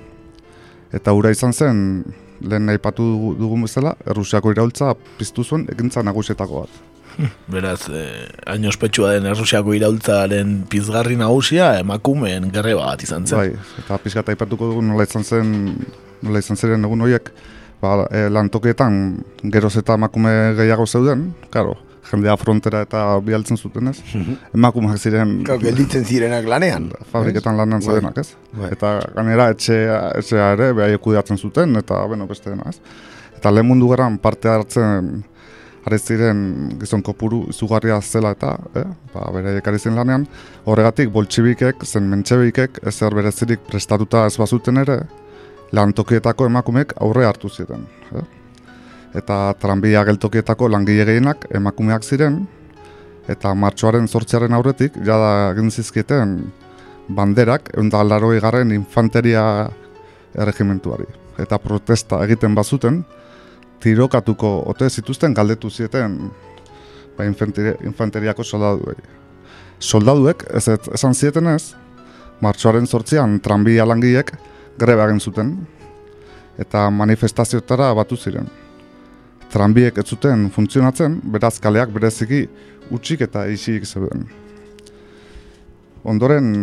Eta ura izan zen, lehen aipatu dugun bezala, Errusiako iraultza piztu zuen ekintza nagusietako bat. Beraz, eh, hain ospetsua den Errusiako iraultzaren pizgarri nagusia emakumeen gerre bat izan zen. Bai, eta pizgata aipatuko dugun nola izan zen, nola izan zen egun horiek, ba, e, lantokietan geroz eta emakume gehiago zeuden, karo, jendea frontera eta bialtzen zuten ez. Emakumeak ziren... Gelditzen zirenak lanean. Fabriketan lanean Bai. zeudenak ez. Bai. Eta ganera etxea, etxea ere behaiek kudeatzen zuten, eta bueno, beste dena ez. Eta lehen mundu gerran parte hartzen ari gizon kopuru izugarria zela eta, eh, ba, beraiek ari ziren lanean, horregatik boltxibikek, zen mentxebikek, ezer berezirik prestatuta ez bazuten ere, lantokietako emakumeek aurre hartu ziren. Eh? Eta tranbia geltokietako langile gehienak emakumeak ziren, eta martxoaren zortziaren aurretik, jada egin zizkieten banderak, eunda laroi garren infanteria erregimentuari. Eta protesta egiten bazuten, tirokatuko ote zituzten galdetu zieten ba, infanteri, infanteriako soldaduei. Soldaduek, ez ez, esan zieten ez, martxoaren sortzian tranbia langiek greba egin zuten, eta manifestazioetara batu ziren. Tranbiek ez zuten funtzionatzen, beraz kaleak bereziki utxik eta isik zeuden. Ondoren,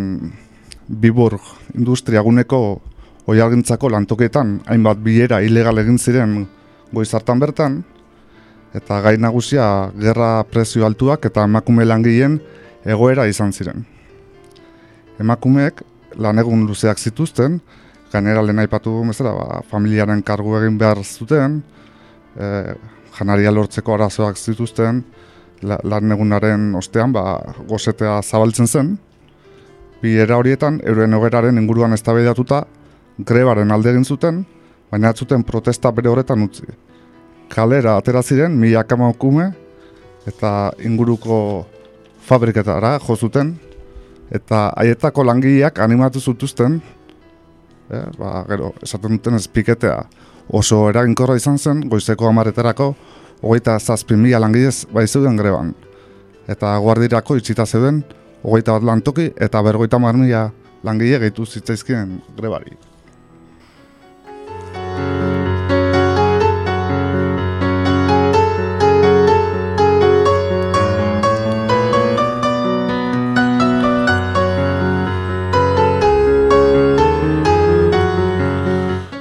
Biburg industriaguneko oialgintzako lantokietan hainbat bilera ilegal egin ziren goiz hartan bertan, eta gai nagusia gerra prezio altuak eta emakume langileen egoera izan ziren. Emakumeek lan egun luzeak zituzten, gainera lehen aipatu dugun bezala, ba, familiaren kargu egin behar zuten, e, janaria lortzeko arazoak zituzten, la, lan egunaren ostean ba, gozetea zabaltzen zen, bi era horietan, euren ogeraren inguruan eztabaidatuta grebaren alde egin zuten, baina ez zuten protesta bere horretan utzi. Kalera atera ziren, milaka emakume eta inguruko fabriketara jo zuten, eta haietako langileak animatu zutuzten, eh, ba, gero, esaten duten ez piketea oso eraginkorra izan zen, goizeko amaretarako, hogeita zazpi mila langilez bai zeuden greban. Eta guardirako itxita zeuden, hogeita bat lantoki eta bergoita mar mila langile gehitu zitzaizkien grebari.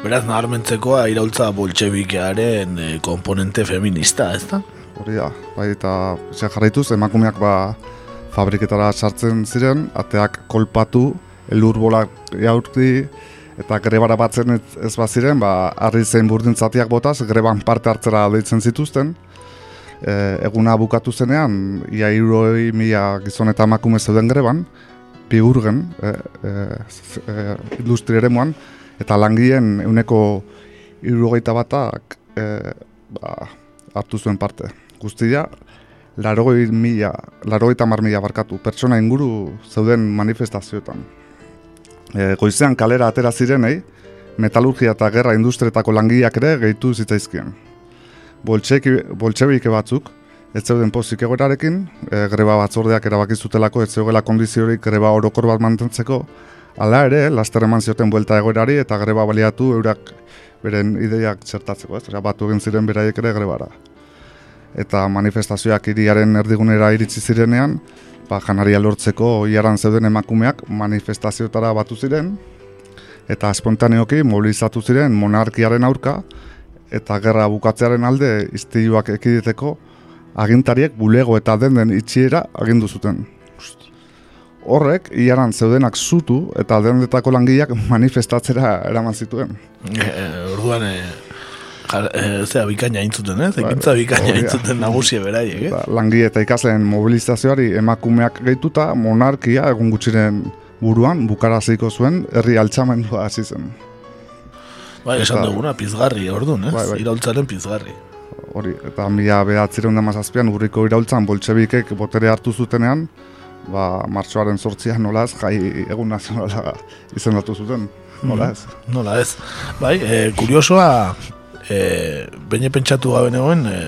Beraz, naharmentzekoa iraultza boltsebikearen e, komponente feminista, ez da? Hori da, bai, eta ze jarraituz, emakumeak ba, fabriketara sartzen ziren, ateak kolpatu, elur bolak jaurti, eta grebara batzen ez, ez baziren, ba, harri zein burdintzatiak botaz, greban parte hartzera deitzen zituzten. E, eguna bukatu zenean, ia iruroi mila gizon eta emakume zeuden greban, biurgen, e, e, e, industri eremuan, eta langileen euneko irurogeita batak e, ba, hartu zuen parte. Guztia, larogoi mila, larogeita mila barkatu, pertsona inguru zeuden manifestazioetan. E, goizean kalera atera zirenei, metalurgia eta gerra industrietako langileak ere gehitu zitzaizkien. Boltsebike batzuk, ez zeuden pozik egoerarekin, e, greba batzordeak erabaki zutelako ez zeugela kondiziorik greba orokor bat mantentzeko, Hala ere, laster eman zioten buelta egoerari eta greba baliatu eurak beren ideiak txertatzeko, ez? Osea, batu egin ziren beraiek ere grebara. Eta manifestazioak hiriaren erdigunera iritsi zirenean, ba, janaria lortzeko iaran zeuden emakumeak manifestazioetara batu ziren, eta espontaneoki mobilizatu ziren monarkiaren aurka, eta gerra bukatzearen alde iztiluak ekiditeko agintariek bulego eta den den itxiera agindu zuten. Horrek, iaran zeudenak zutu eta dendetako langileak manifestatzera eraman zituen. E, orduan, e, jar, e, zera bikaina intzuten, ez? Ekintza bikaina intzuten nagusie beraiek, eh? Langile eta ikasleen mobilizazioari emakumeak gehituta monarkia egun gutxiren buruan bukaraziko zuen herri altxamendua hasi zen. Bai, esan duguna, pizgarri, orduan, ez? Bai, bai. Iraultzaren pizgarri. Hori, eta mila behatzireun da mazazpian urriko iraultzan boltsebikek botere hartu zutenean, ba, martxoaren sortzian nolaz, jai egun nazionala izendatu zuten, nola ez? Nola ez. Bai, e, kuriosoa, e, beine pentsatu gabe negoen, e,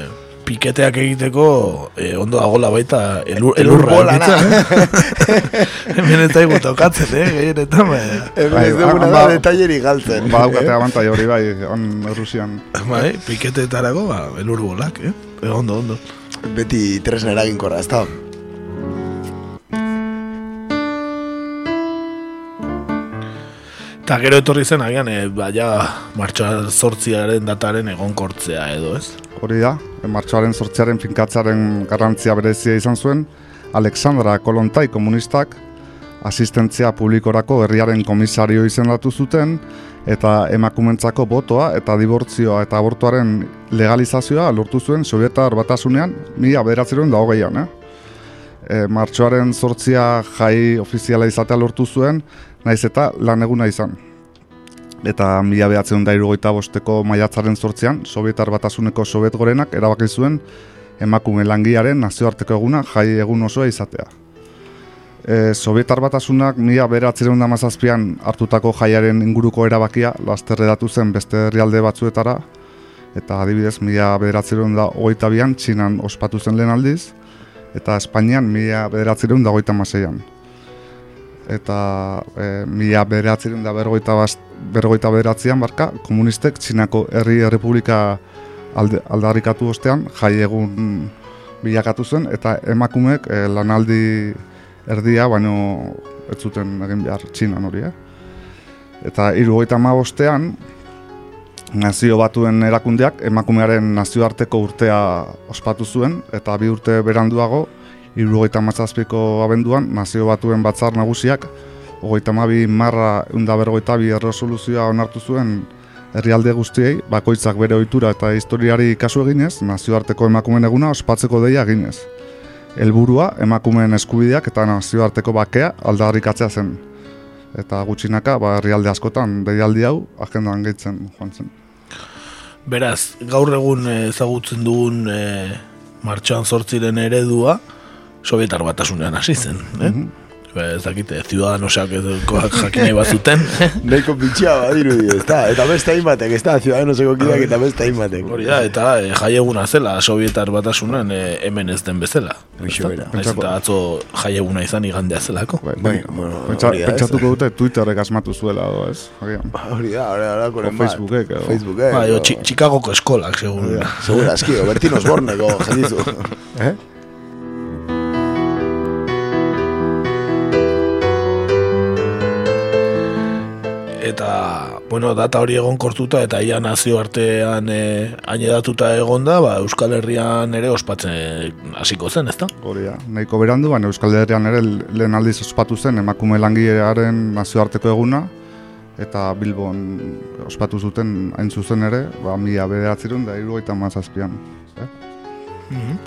piketeak egiteko e, ondo dagola baita elur, elurra. Elurbolana. egitea. [laughs] Hemen eta igu tokatzen, eh, gehienetan. Bai, Hemen ez duguna da detaileri galtzen. Badaukate abantai hori bai, on Rusian. bai piketeetarako, ba, elurbolak, eh? E, ondo, ondo. Beti tresna eraginkorra, ez da? Eta gero etorri zen agian, e, baina martxoa zortziaren dataren egonkortzea edo, ez? Hori da, martxoaren zortziaren finkatzaren garrantzia berezia izan zuen, Alexandra Kolontai komunistak asistentzia publikorako herriaren komisario izendatu zuten, eta emakumentzako botoa eta dibortzioa eta abortuaren legalizazioa lortu zuen Sovietar batasunean, mila bederatzeroen da hogeian, eh? E, martxoaren sortzia jai ofiziala izatea lortu zuen, naiz eta lan eguna izan. Eta mila behatzen da irugoita bosteko maiatzaren sortzean, Sovietar batasuneko Soviet gorenak erabaki zuen emakume langiaren nazioarteko eguna jai egun osoa izatea. E, Sovietar batasunak mila beratzireun damazazpian hartutako jaiaren inguruko erabakia lasterre datu zen beste herrialde batzuetara, eta adibidez mila beratzireun da hogeita bian txinan ospatu zen lehen aldiz, eta Espainian mila beratzireun da hogeita maseian eta e, mila bederatziren da bergoita, bast, bergoita bederatzean barka, komunistek Txinako Herri Errepublika alde, aldarrikatu ostean, jai egun bilakatu zen, eta emakumeek e, lanaldi erdia, baino ez zuten egin behar Txinan hori, eh? Eta irugoita ma bostean, nazio batuen erakundeak emakumearen nazioarteko urtea ospatu zuen, eta bi urte beranduago, irurogeita mazazpiko abenduan, nazio batuen batzar nagusiak, ogeita mabi marra unda bergoita bi erresoluzioa onartu zuen herrialde guztiei, bakoitzak bere ohitura eta historiari kasu eginez, nazioarteko emakumen eguna ospatzeko deia eginez. Helburua emakumeen eskubideak eta nazioarteko bakea aldarrikatzea zen. Eta gutxinaka, ba, herrialde askotan deialdi hau agendan gehitzen joan zen. Beraz, gaur egun ezagutzen dugun e, martxoan sortziren eredua, Sovietar batasunean hasi zen, eh? Mm -hmm. Ez dakite, ciudadanosak jakin nahi bazuten. [laughs] Neiko bitxia badiru dio, ez da, eta beste hainbatek, ez da, ciudadanoseko kideak eta beste hainbatek. Hori da, eta e, jai eguna zela, Sovietar batasunan e, hemen ez den bezala. Bixo bera. Eta atzo jai eguna izan igandea zelako. Bai, bai, bueno, pentsatuko dute Twitterrek asmatu zuela, ez? Hori da, hori da, hori da, Facebookek, edo. Facebookek, Bai, Chicagoko eskolak, seguro. Segura, eskio, Bertino Osborneko, jendizu. [laughs] Eh? Eta bueno, data hori egon kortuta eta ia nazio artean e, ainedatuta egonda, ba, Euskal Herrian ere ospatzen hasiko zen, ezta? Hori da, nahiko berandu, baina Euskal Herrian ere lehen aldiz ospatu zen emakume langilearen nazioarteko eguna, eta Bilbon ospatu zuten hain zuzen ere, ba, mila bederatzerun da irugaita mazazpian. Eh? Mm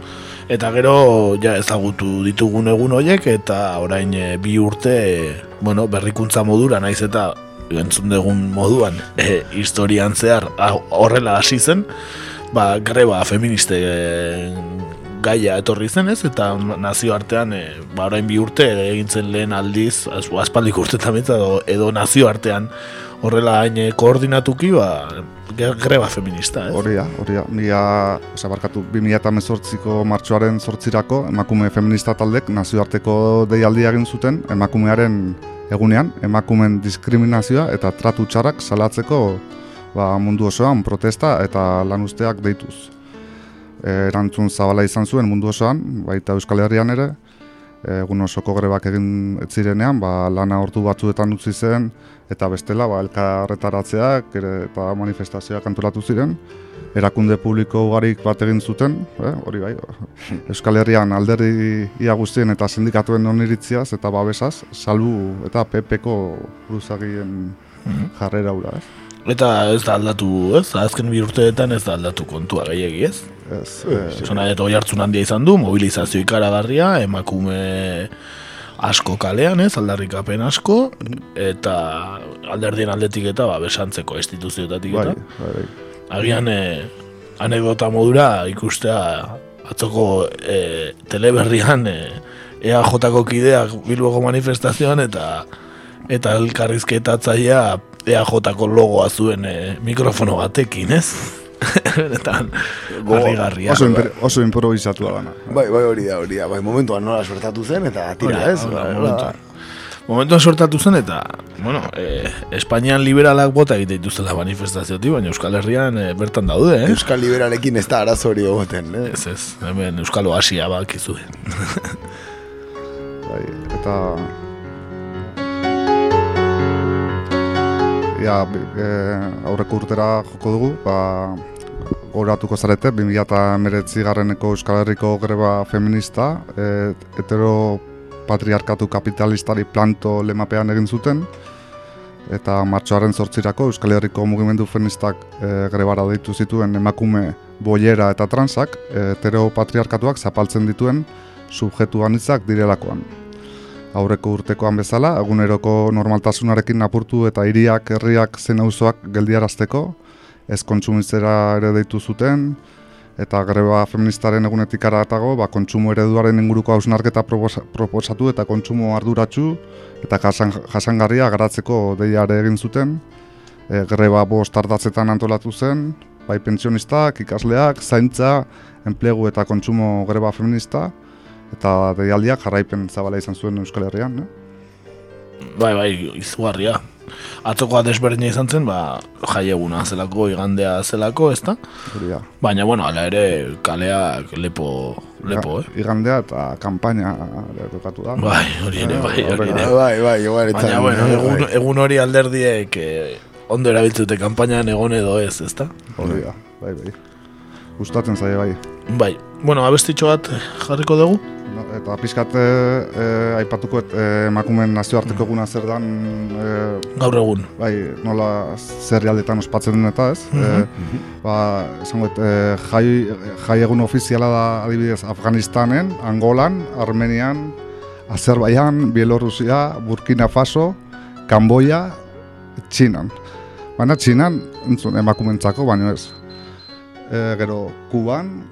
Eta gero ja ezagutu ditugun egun horiek eta orain e, bi urte e, bueno, berrikuntza modura naiz eta entzun dugun moduan [laughs] e, historian zehar horrela hasi zen ba, greba feministe gaia etorri zen ez eta nazio artean e, ba, orain bi urte egintzen lehen aldiz aspaldik urte edo, edo nazio artean horrela hain koordinatuki ba, greba feminista, ez? Hori da, hori da. Mila, oza, barkatu, 2018ko martxoaren sortzirako, emakume feminista taldek nazioarteko deialdia egin zuten, emakumearen egunean, emakumen diskriminazioa eta tratu txarrak salatzeko ba, mundu osoan protesta eta lan usteak deituz. Erantzun zabala izan zuen mundu osoan, baita Euskal Herrian ere, egun osoko grebak egin etzirenean, ba, lana hortu batzuetan utzi zen, eta bestela, ba, elkarretaratzeak eta manifestazioak antolatu ziren, erakunde publiko ugarik bat egin zuten, eh, hori bai, Euskal Herrian alderdi ia guztien eta sindikatuen oniritziaz eta babesaz, salbu eta PPko buruzagien mhm. jarrera ura, ez? Eta ez da aldatu, ez? Azken bi urteetan ez da aldatu kontua gehiagi, ez? Ez. Zona, eta oi hartzun handia izan du, mobilizazio ikaragarria, emakume asko kalean, ez? Aldarrikapen asko, eta alderdien aldetik eta ba, besantzeko instituzioetatik eta. Bai, bai, bai agian e, anekdota modura ikustea atzoko e, teleberrian e, EAJ-ko kideak bilboko manifestazioan eta eta elkarrizketatzaia EAJ-ko logoa zuen e, mikrofono batekin, ez? [laughs] eta garrigarria. Oso, imper, oso improvisatua dana. Bai, bai, hori da, hori da. Bai, momentuan nola suertatu zen eta tira, ez? Bai, momentuan sortatu zen eta, bueno, e, Espainian liberalak bota egite dituzela manifestazioti, baina Euskal Herrian e, bertan daude, eh? Euskal liberalekin ez da arazori egoten, eh? Ez, ez, hemen Euskal Oasia bak izue. [laughs] bai, eta... ia, e, aurreko urtera joko dugu, ba, goratuko zarete, 2008 garreneko Euskal Herriko greba feminista, e, hetero patriarkatu kapitalistari planto lemapean egin zuten, eta martxoaren zortzirako Euskal Herriko mugimendu feministak e, grebara deitu zituen emakume boiera eta transak, e, patriarkatuak zapaltzen dituen subjetu anitzak direlakoan. Aurreko urtekoan bezala, eguneroko normaltasunarekin apurtu eta hiriak herriak zen auzoak geldiarazteko, ez kontsumitzera ere deitu zuten, eta greba feministaren egunetik aratago, ba, kontsumo ereduaren inguruko hausnarketa proposatu eta kontsumo arduratsu eta jasan, jasangarria garatzeko deiare egin zuten. E, greba bost ardatzetan antolatu zen, bai pensionistak, ikasleak, zaintza, enplegu eta kontsumo greba feminista, eta deialdiak jarraipen zabala izan zuen Euskal Herrian. Eh? Bai, bai, izugarria atzokoa desberdina izan zen, ba, jaieguna zelako, igandea zelako, ez da? Baina, bueno, ala ere, kaleak lepo, lepo, eh? Igandea eta kampaina dekatu da. Bai, hori ere, bai, hori ere. Bai, bai, bai, Baina, bueno, egun, egun hori alderdiek eh, ondo erabiltzute kampainan egon edo ez, ez da? Hori da, bai, bai. Gustatzen zaie, bai. Bai, bueno, abestitxo bat jarriko dugu? Eta pizkat e, aipatuko e, emakumen nazioarteko eguna zer dan e, gaur egun. bai nola zer ospatzen den eta ez mm ba esango e, jai, jai egun ofiziala da adibidez Afganistanen Angolan Armenian Azerbaijan Bielorrusia Burkina Faso Kamboia Txinan. Baina Txinan entzun emakumentzako baino ez. E, gero Kuban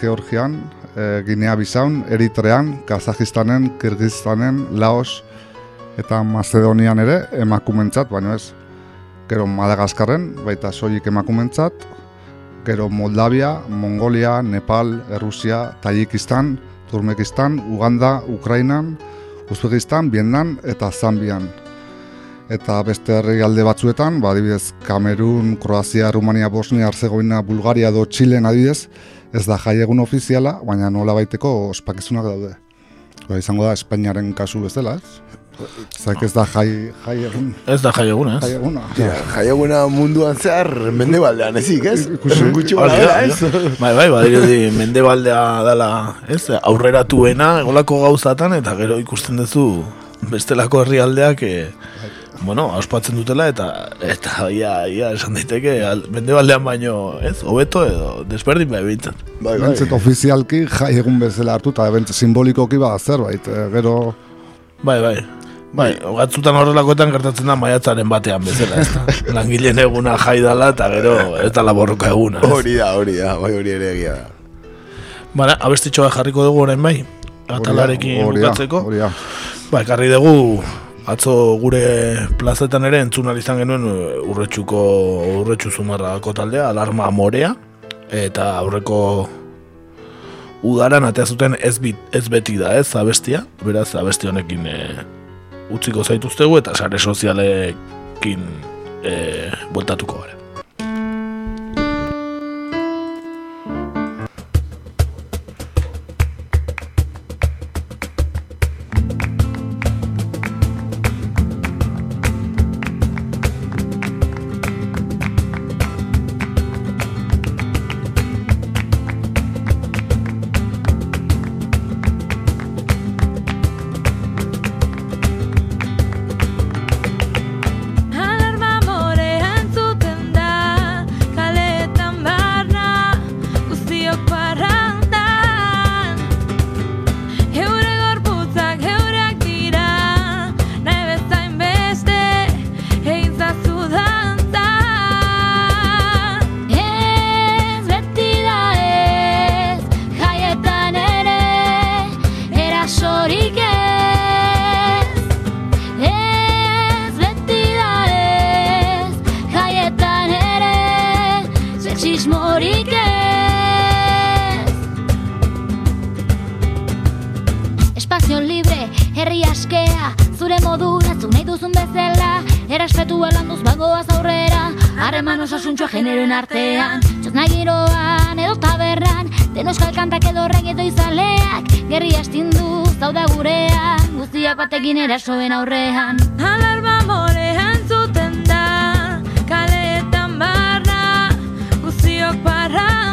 Georgian, e, Ginea Bisaun, Eritrean, Kazajistanen, Kirgistanen, Laos eta Macedonian ere emakumentzat, baina ez. Gero Madagaskarren, baita soilik emakumentzat, gero Moldavia, Mongolia, Nepal, Errusia, Tajikistan, Turmekistan, Uganda, Ukrainan, Uzbekistan, Vietnam eta Zambian. Eta beste herri alde batzuetan, ba, adibidez, Kamerun, Kroazia, Rumania, Bosnia, Arzegoina, Bulgaria edo Txilen adibidez, ez da jai egun ofiziala, baina nola baiteko ospakizunak daude. Ba, izango da Espainiaren kasu bezala, ez? Zaik ez da jai, jai egun. Ez da jai egun, ez? Jai eguna. Ja, jai eguna munduan zehar mendebaldean ezik, ez? Ikusi gutxi bala, ez? Bai, bai, bai, di, mendebaldea dela, ez? Aurrera tuena, egolako gauzatan, eta gero ikusten duzu bestelako herrialdeak, eh, bueno, auspatzen dutela eta eta ia, ia esan daiteke mende baldean baino, ez, hobeto edo desberdin bai bintzen. Bai, bai. ofizialki jai egun bezala hartu eta bentsa simbolikoki ba zerbait, e, gero... Bai, bai. Bai, batzutan horrelakoetan gertatzen da maiatzaren batean bezala, ez da. [laughs] Langileen eguna jai dala eta gero ez da laborroka eguna. Hori da, hori da, bai hori ere egia da. Bara, abestitxoa jarriko dugu orain bai, atalarekin bukatzeko. Ba, ekarri dugu Atzo gure plazetan ere entzun izan genuen uh, urretxuko urretxu zumarrako taldea, alarma morea, eta aurreko udaran atea zuten ez, bit, ez beti da ez abestia, beraz abesti honekin e, utziko zaituztegu eta sare sozialekin e, bueltatuko gara. Denon artean, txosna giroan, edo taberran Denoskal kantak edo regi edo izaleak Gerri astindu, zauda gurean Guztiak batekin erasoen aurrean. Alarma morean zuten da Kaleetan barra Guztiok parra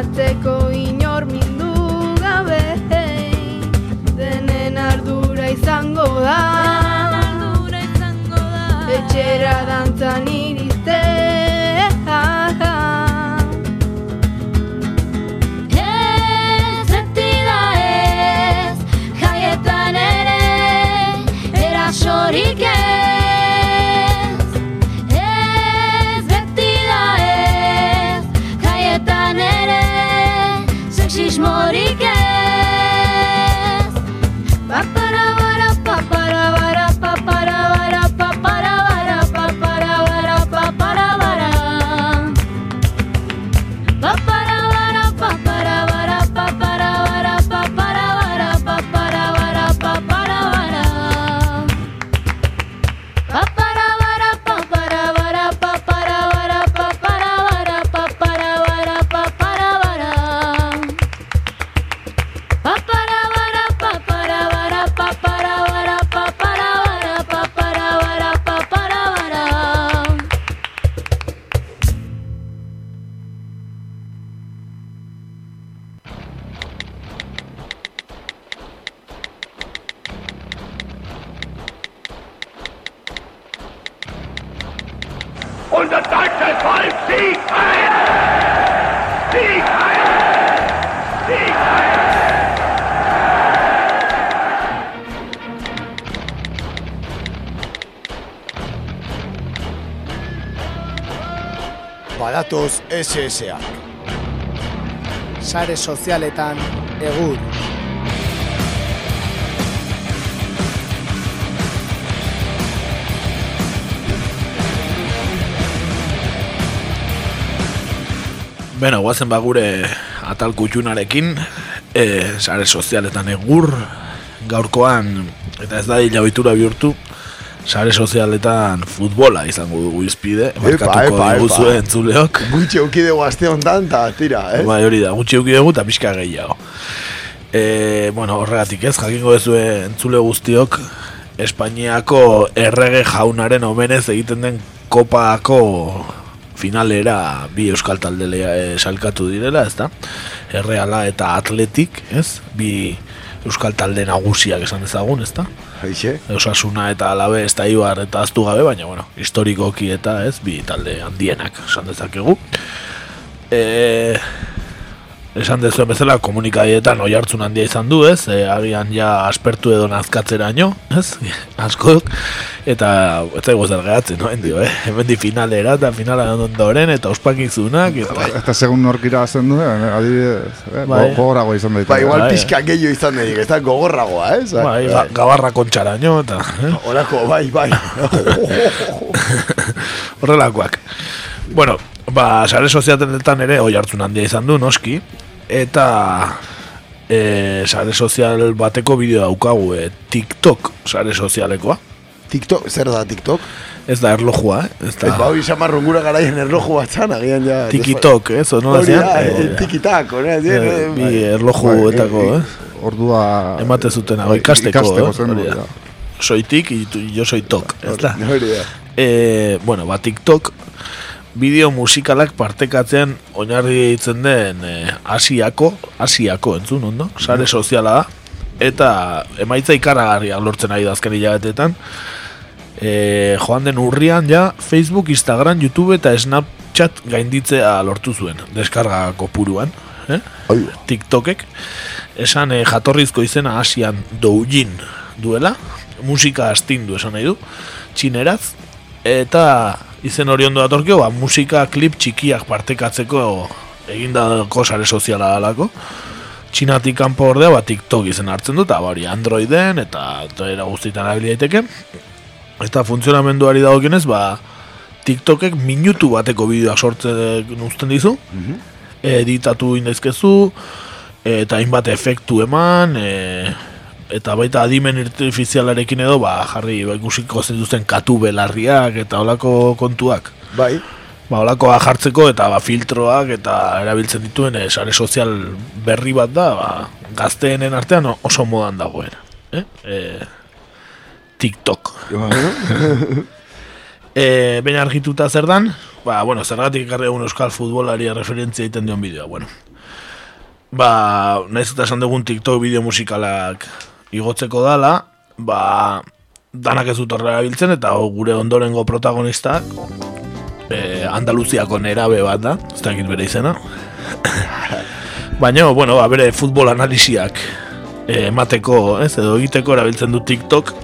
Gozatzeko inor mindu gabe Denen ardura izango da. Etxera dantzan SSA. Sare sozialetan egur. Beno, guazen ba gure atal kutxunarekin, e, sare sozialetan egur, gaurkoan, eta ez da dila bihurtu, sare sozialetan futbola izango dugu izpide, markatuko diguzu entzuleok. Gutxi eukidego aste honetan, eta tira, eh? Bai, hori da, gutxi eukidegu eta pixka gehiago. E, bueno, horregatik ez, jakingo dezue entzule guztiok, Espainiako errege jaunaren omenez egiten den kopako finalera bi euskal taldelea e, salkatu direla, ezta? Erreala eta Atletik, ez? Bi euskal talde nagusiak esan dezagun, ezta? Aixe. Osasuna eta Alabe ez da Ibar eta aztu gabe, baina bueno, historikoki eta ez, bi talde handienak esan dezakegu. E, esan dezuen bezala komunikadietan oi hartzun handia izan du, ez? E, agian ja aspertu edo nazkatzeraino, ez? [laughs] Askok, eta ez zaigu zer gehatzen, no? Endio, eh? Hemen di finalera eta finala ondoren eta ospakizunak, eta... Eta segun nork irabazen du, eh, adibidez, eh, Bai. go- gogorago izan daiteke. Ba, igual Bai. pixka gehiago izan daik, ez da gogorragoa, eh? Za- Bai, ga- gabarra kontxaraino, eta... Eh? Horako, bai, bai. [laughs] Horrelakoak. Bueno, ba, sare sozialetan ere oi hartzun handia izan du, noski, eta e, sare sozial bateko bideo daukagu, e, TikTok sare sozialekoa. TikTok, zer da TikTok? Ez da erlojua, eh? Ez da... hori samarron gura garaien erloju bat zan, agian ja... Tikitok, ez, nola Hori da, Eh, eh, tikitak, hori da, eh, eh, bi bai. erlojuetako, Bai, eh? Ordua... Emate zuten, hau ikasteko, eh? zen, Hori da. ja. Soy tik, y tu- yo soy tok, ez da? Hori da. e, bueno, ba, TikTok bideo musikalak partekatzean oinarri ditzen den e, Asiako, Asiako entzun, ondo? Sare soziala da. Eta emaitza ikaragarriak lortzen ari da azken hilabetetan. E, joan den urrian ja Facebook, Instagram, YouTube eta Snapchat gainditzea lortu zuen deskarga kopuruan. Eh? TikTokek esan e, jatorrizko izena Asian Doujin duela musika astindu esan nahi du txineraz eta izen hori ondo datorkio ba, musika klip txikiak partekatzeko egindako sare soziala dalako. Txinatik kanpo ordea ba, TikTok izen hartzen du, eta ba, hori Androiden eta era guztietan erabili daiteke. Eta funtzionamenduari dagokionez, ba, TikTokek minutu bateko bideoak sortzen uzten dizu, editatu indaizkezu, eta hainbat efektu eman, e, eta baita adimen artifizialarekin edo, ba, jarri ba, ikusiko zituzten katu belarriak eta olako kontuak. Bai. Ba, olakoa jartzeko eta ba, filtroak eta erabiltzen dituen e, sare sozial berri bat da, ba, gazteenen artean oso modan dagoen. Eh? E, TikTok. [laughs] e, Baina argituta zer dan, ba, bueno, zergatik ekarri egun euskal futbolari referentzia egiten dion bideoa, bueno. Ba, nahiz eta esan dugun TikTok bideo musikalak igotzeko dala, ba, danak ez dut horrela biltzen, eta gure ondorengo protagonistak, e, Andaluziako nerabe bat da, ez dakit bere izena. [coughs] Baina, bueno, ba, bere futbol analisiak eh, emateko, ez, edo egiteko erabiltzen du TikTok,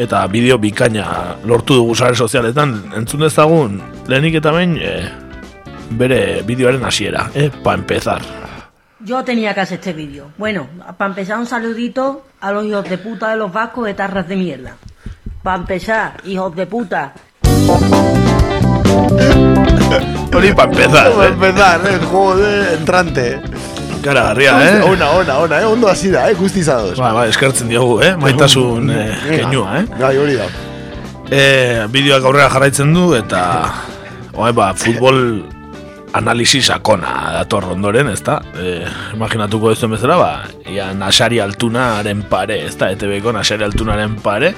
eta bideo bikaina lortu dugu sare sozialetan, entzun dezagun, lehenik eta behin, eh, bere bideoaren hasiera, eh, pa empezar. Yo tenía que hacer este vídeo. Bueno, para empezar un saludito a los hijos de puta de los vascos de tarras de mierda. Para empezar, hijos de puta. Hori pa empezar, Pa eh. empezar, eh, joder, entrante. Gara, garria, eh. Ona, ona, ona, eh, ondo hasi da, eh, guztizadoz. Ba, ba, eskertzen diogu, eh, maitasun eh, keinua, eh. Bai, hori da. E, bideoak aurrera jarraitzen du eta oe, ba, futbol analisi sakona dator ondoren, ezta? E, imaginatuko ez bezala, ba, ia Nasari Altunaren pare, ezta? ETB-ko Nasari Altunaren pare,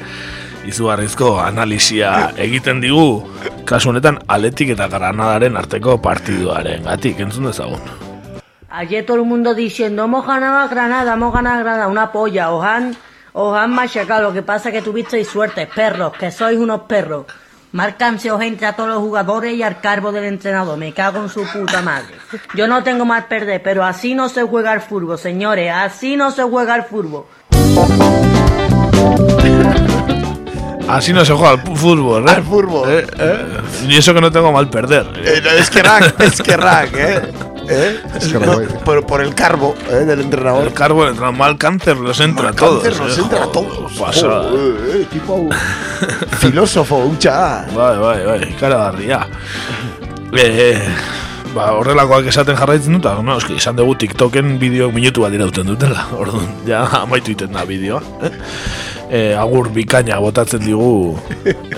izugarrizko analisia egiten digu, kasu honetan, Aletik eta Granadaren arteko partiduaren gatik, entzun dezagun. Ayer todo el mundo diciendo, hemos ganado a Granada, hemos ganado a Granada, una polla, os han, os han machacado, lo que pasa que tuvisteis suerte, perros, que sois unos perros. Márcanse os entre a todos los jugadores y al cargo del entrenador, me cago en su puta madre. Yo no tengo mal perder, pero así no se juega el fútbol, señores, así no se juega el fútbol. Así no se juega al fútbol, ¿eh? Al fútbol. Eh, eh, Y eso que no tengo mal perder. Eh, no, es que rack, [laughs] es que rack, eh. ¿Eh? Es que No, rack. por, por el carbo eh, del entrenador. El carbo del mal cáncer los entra a todos. Cáncer nos eh, entra a todos. Joder, eh, tipo [laughs] filósofo, hutsa. Bai, bai, bai, karagarria. Eh, ba, horrelakoak esaten jarraitzen dut, no, eski, izan dugu TikToken bideoak minutu bat irauten dutela, [laughs] orduan, ja, amaitu iten da bideoa. [laughs] Eh, agur bikaina botatzen digu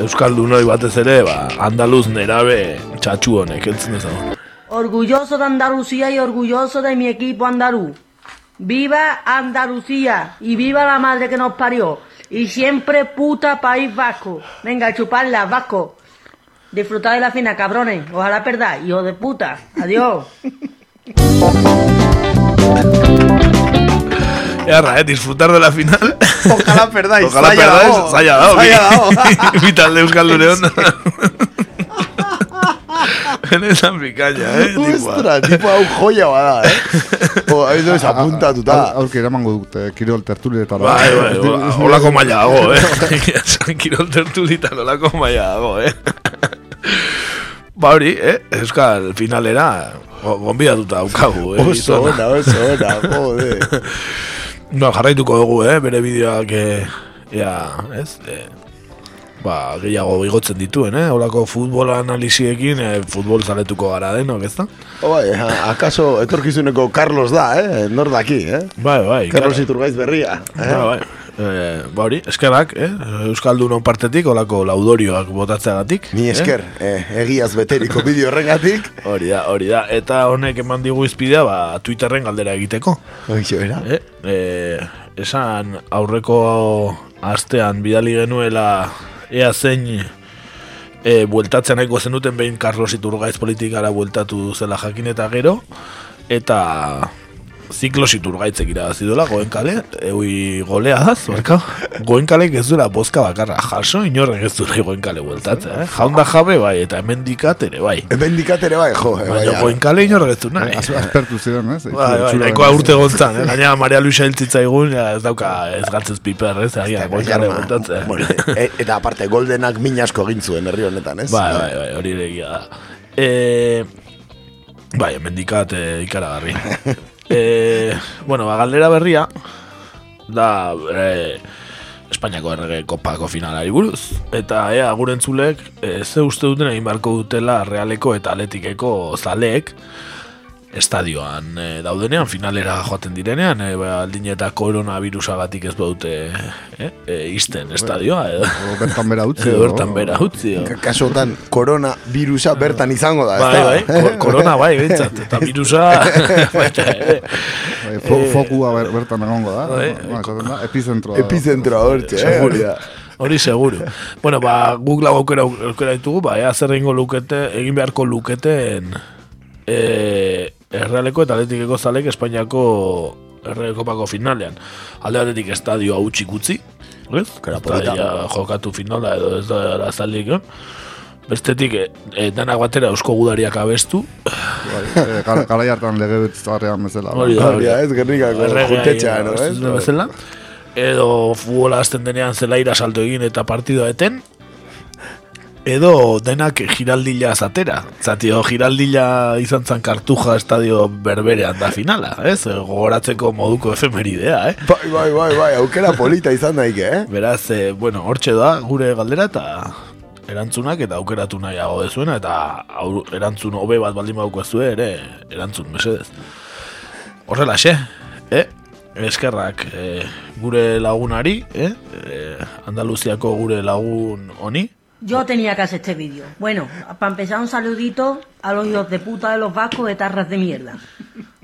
Euskaldunoi batez ere, ba, andaluz nerabe txatxu honek, entzun dezagun. Orgulloso de Andalucía y orgulloso de mi equipo andaluz. ¡Viva Andalucía! Y viva la madre que nos parió. Y siempre puta país vasco. Venga, chuparla, vasco. Disfrutad de la fina, cabrones. Ojalá perdáis, hijo de puta. Adiós. Erra, eh, disfrutar de la final. Ojalá perdáis. Ojalá perdáis, dago. zaila dago. Zaila dago. Vital [laughs] de Euskalduneon. Benetan bikaina, eh? tipua. Ostra, tipo hau joia bada, eh? O, hau ez apuntatuta. Aurki eramango dute kirol tertulietara. Bai, bai, hola- holako maila dago, eh? [laughs] [laughs] Kirol tertulitan holako maila dago, eh? Ba hori, eh? Euskal finalera go- gonbidatuta daukagu, eh? Oso ona, oso ona, [laughs] jode. No, jarraituko dugu, eh? Bere bideoak, eh, ea, ez? Eh, ba, gehiago igotzen dituen, eh? Holako futbol analisiekin, eh, futbol zaletuko gara denok, ez da? O, bai, akaso etorkizuneko Carlos da, eh? Nor daki, eh? Bai, bai. Carlos kara- Iturgaiz berria. Eh? Bai, bai. Eh, ba hori, eskerrak, eh? Euskaldunon partetik, olako laudorioak botatzeagatik. Ni esker, eh? egiaz beteriko bideo horrengatik. [laughs] Hori da, hori da. Eta honek eman digu izpidea, ba, Twitterren galdera egiteko. Hoixo, era. Eh, eh, esan aurreko astean bidali genuela ea zein e, bueltatzen nahiko zenuten behin Carlos Iturgaiz politikara bueltatu zela jakin eta gero eta Ziklos Iturgaitzek irabazi duela goenkale, eui golea daz, barka? Goenkalek ez duela bozka bakarra jaso, inorrek ez duela goenkale bueltatzen, eh? Jaunda jabe bai, eta hemendikat ere bai. Hemendikat ere bai, jo. eh, Baina bai, goenkale inorrek ez du nahi. Az- Aspertu ziren, ez? Bai, bai, nahikoa urte gontzan, eh? Gaina Maria Luisa hiltzitzaigun, ja, ez dauka ez gatzez piper, ez? Agia, goenkale montatzen. Bueno, e, eta aparte, goldenak min asko egin zuen herri honetan, ez? Bai, bai, bai, hori da. E, bai, mendikat e, ikaragarri. [laughs] e, bueno, ba, galdera berria, da, e, Espainiako errege kopako finalari buruz. Eta ea, gure entzulek, e, ze uste duten egin beharko dutela realeko eta atletikeko zaleek, estadioan e, daudenean, finalera joaten direnean, e, ba, aldin eta koronavirusagatik ez badute e, e, izten estadioa, edo, O bertan bera utzi. edo bertan bera utzi. edo. Ka- Kasu honetan, korona virusa bertan izango da, Bai, bai, ko- [laughs] korona bai, bintzat, eta virusa... [laughs] eh, Bai, fo- Fokua ber- bertan egongo da. Bai. Ba, da, Epizentroa. Epizentroa hortxe, eh? Hori seguru. Bueno, ba, guk lau aukera, aukera ditugu, ba, ea zer egingo lukete, egin beharko luketen e, Errealeko eta Atletikeko zalek Espainiako Errekopako finalean. Alde batetik estadio hau txikutzi, ez? polita. Ja, jokatu finala edo ez da arazalik, eh? Bestetik, e, e, danak batera eusko gudariak abestu. Eh, gara- hartan lege betzarrean bezala. Hori da, hori da. ez, Gernikako egin, no, ez? bezala. Edo futbola azten denean zelaira salto egin eta partidua eten. Edo denak giraldila zatera. Zatio, giraldila izan zan kartuja estadio berberean da finala, ez? Gogoratzeko moduko efemeridea, eh? Bai, bai, bai, bai, aukera polita izan daike, eh? Beraz, e, bueno, hortxe da gure galdera eta erantzunak eta aukeratu nahiago dezuena eta aur, erantzun hobe bat baldin baduko ez ere erantzun mesedez. Horrela, xe, eh? Eskerrak eh, gure lagunari, eh? eh? Andaluziako gure lagun honi. Yo tenía que hacer este vídeo. Bueno, para empezar un saludito a los hijos de puta de los vascos etarras de mierda.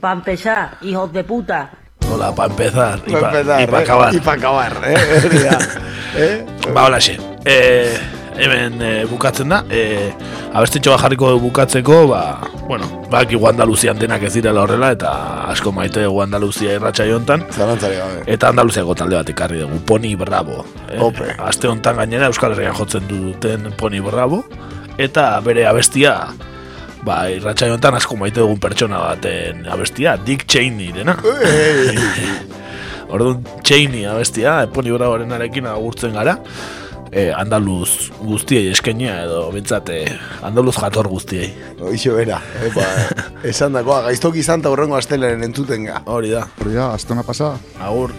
Para empezar, hijos de puta, Hola, para empezar. Y Pa para pa eh? acabar. Y pa acabar, eh? [laughs] Eh? Xe. Eh, hemen eh, bukatzen da. Eh, abestitxo bat jarriko bukatzeko, ba, bueno, igu Andaluzian denak ez direla horrela, eta asko maite dugu Andaluzia irratxa gabe. Eta Andaluziako talde bat ekarri dugu, Pony Bravo. Eh, Ope. Aste hontan gainera Euskal Herrian jotzen duten Pony Bravo. Eta bere abestia, ba, irratxa hontan asko maite dugun pertsona baten abestia, Dick Cheney dena. [laughs] Orduan Cheney abestia, Pony Bravoren arekin agurtzen gara. Eh, andaluz guztiei eskenia edo bintzat eh, andaluz jator guztiei. Hoixo bera, ba, [laughs] esan dakoa, gaiztoki izan eta horrengo astelaren entzuten ga. Hori da. Hori da, astona pasa. Agur.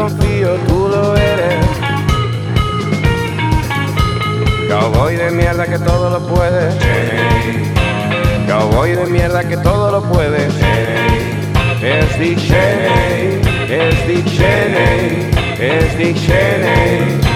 Confío, tú. Cowboy de mierda que todo lo puede. Cowboy de mierda que todo lo puede. Es Dick Cheney, es Dick Cheney, es Dick Cheney.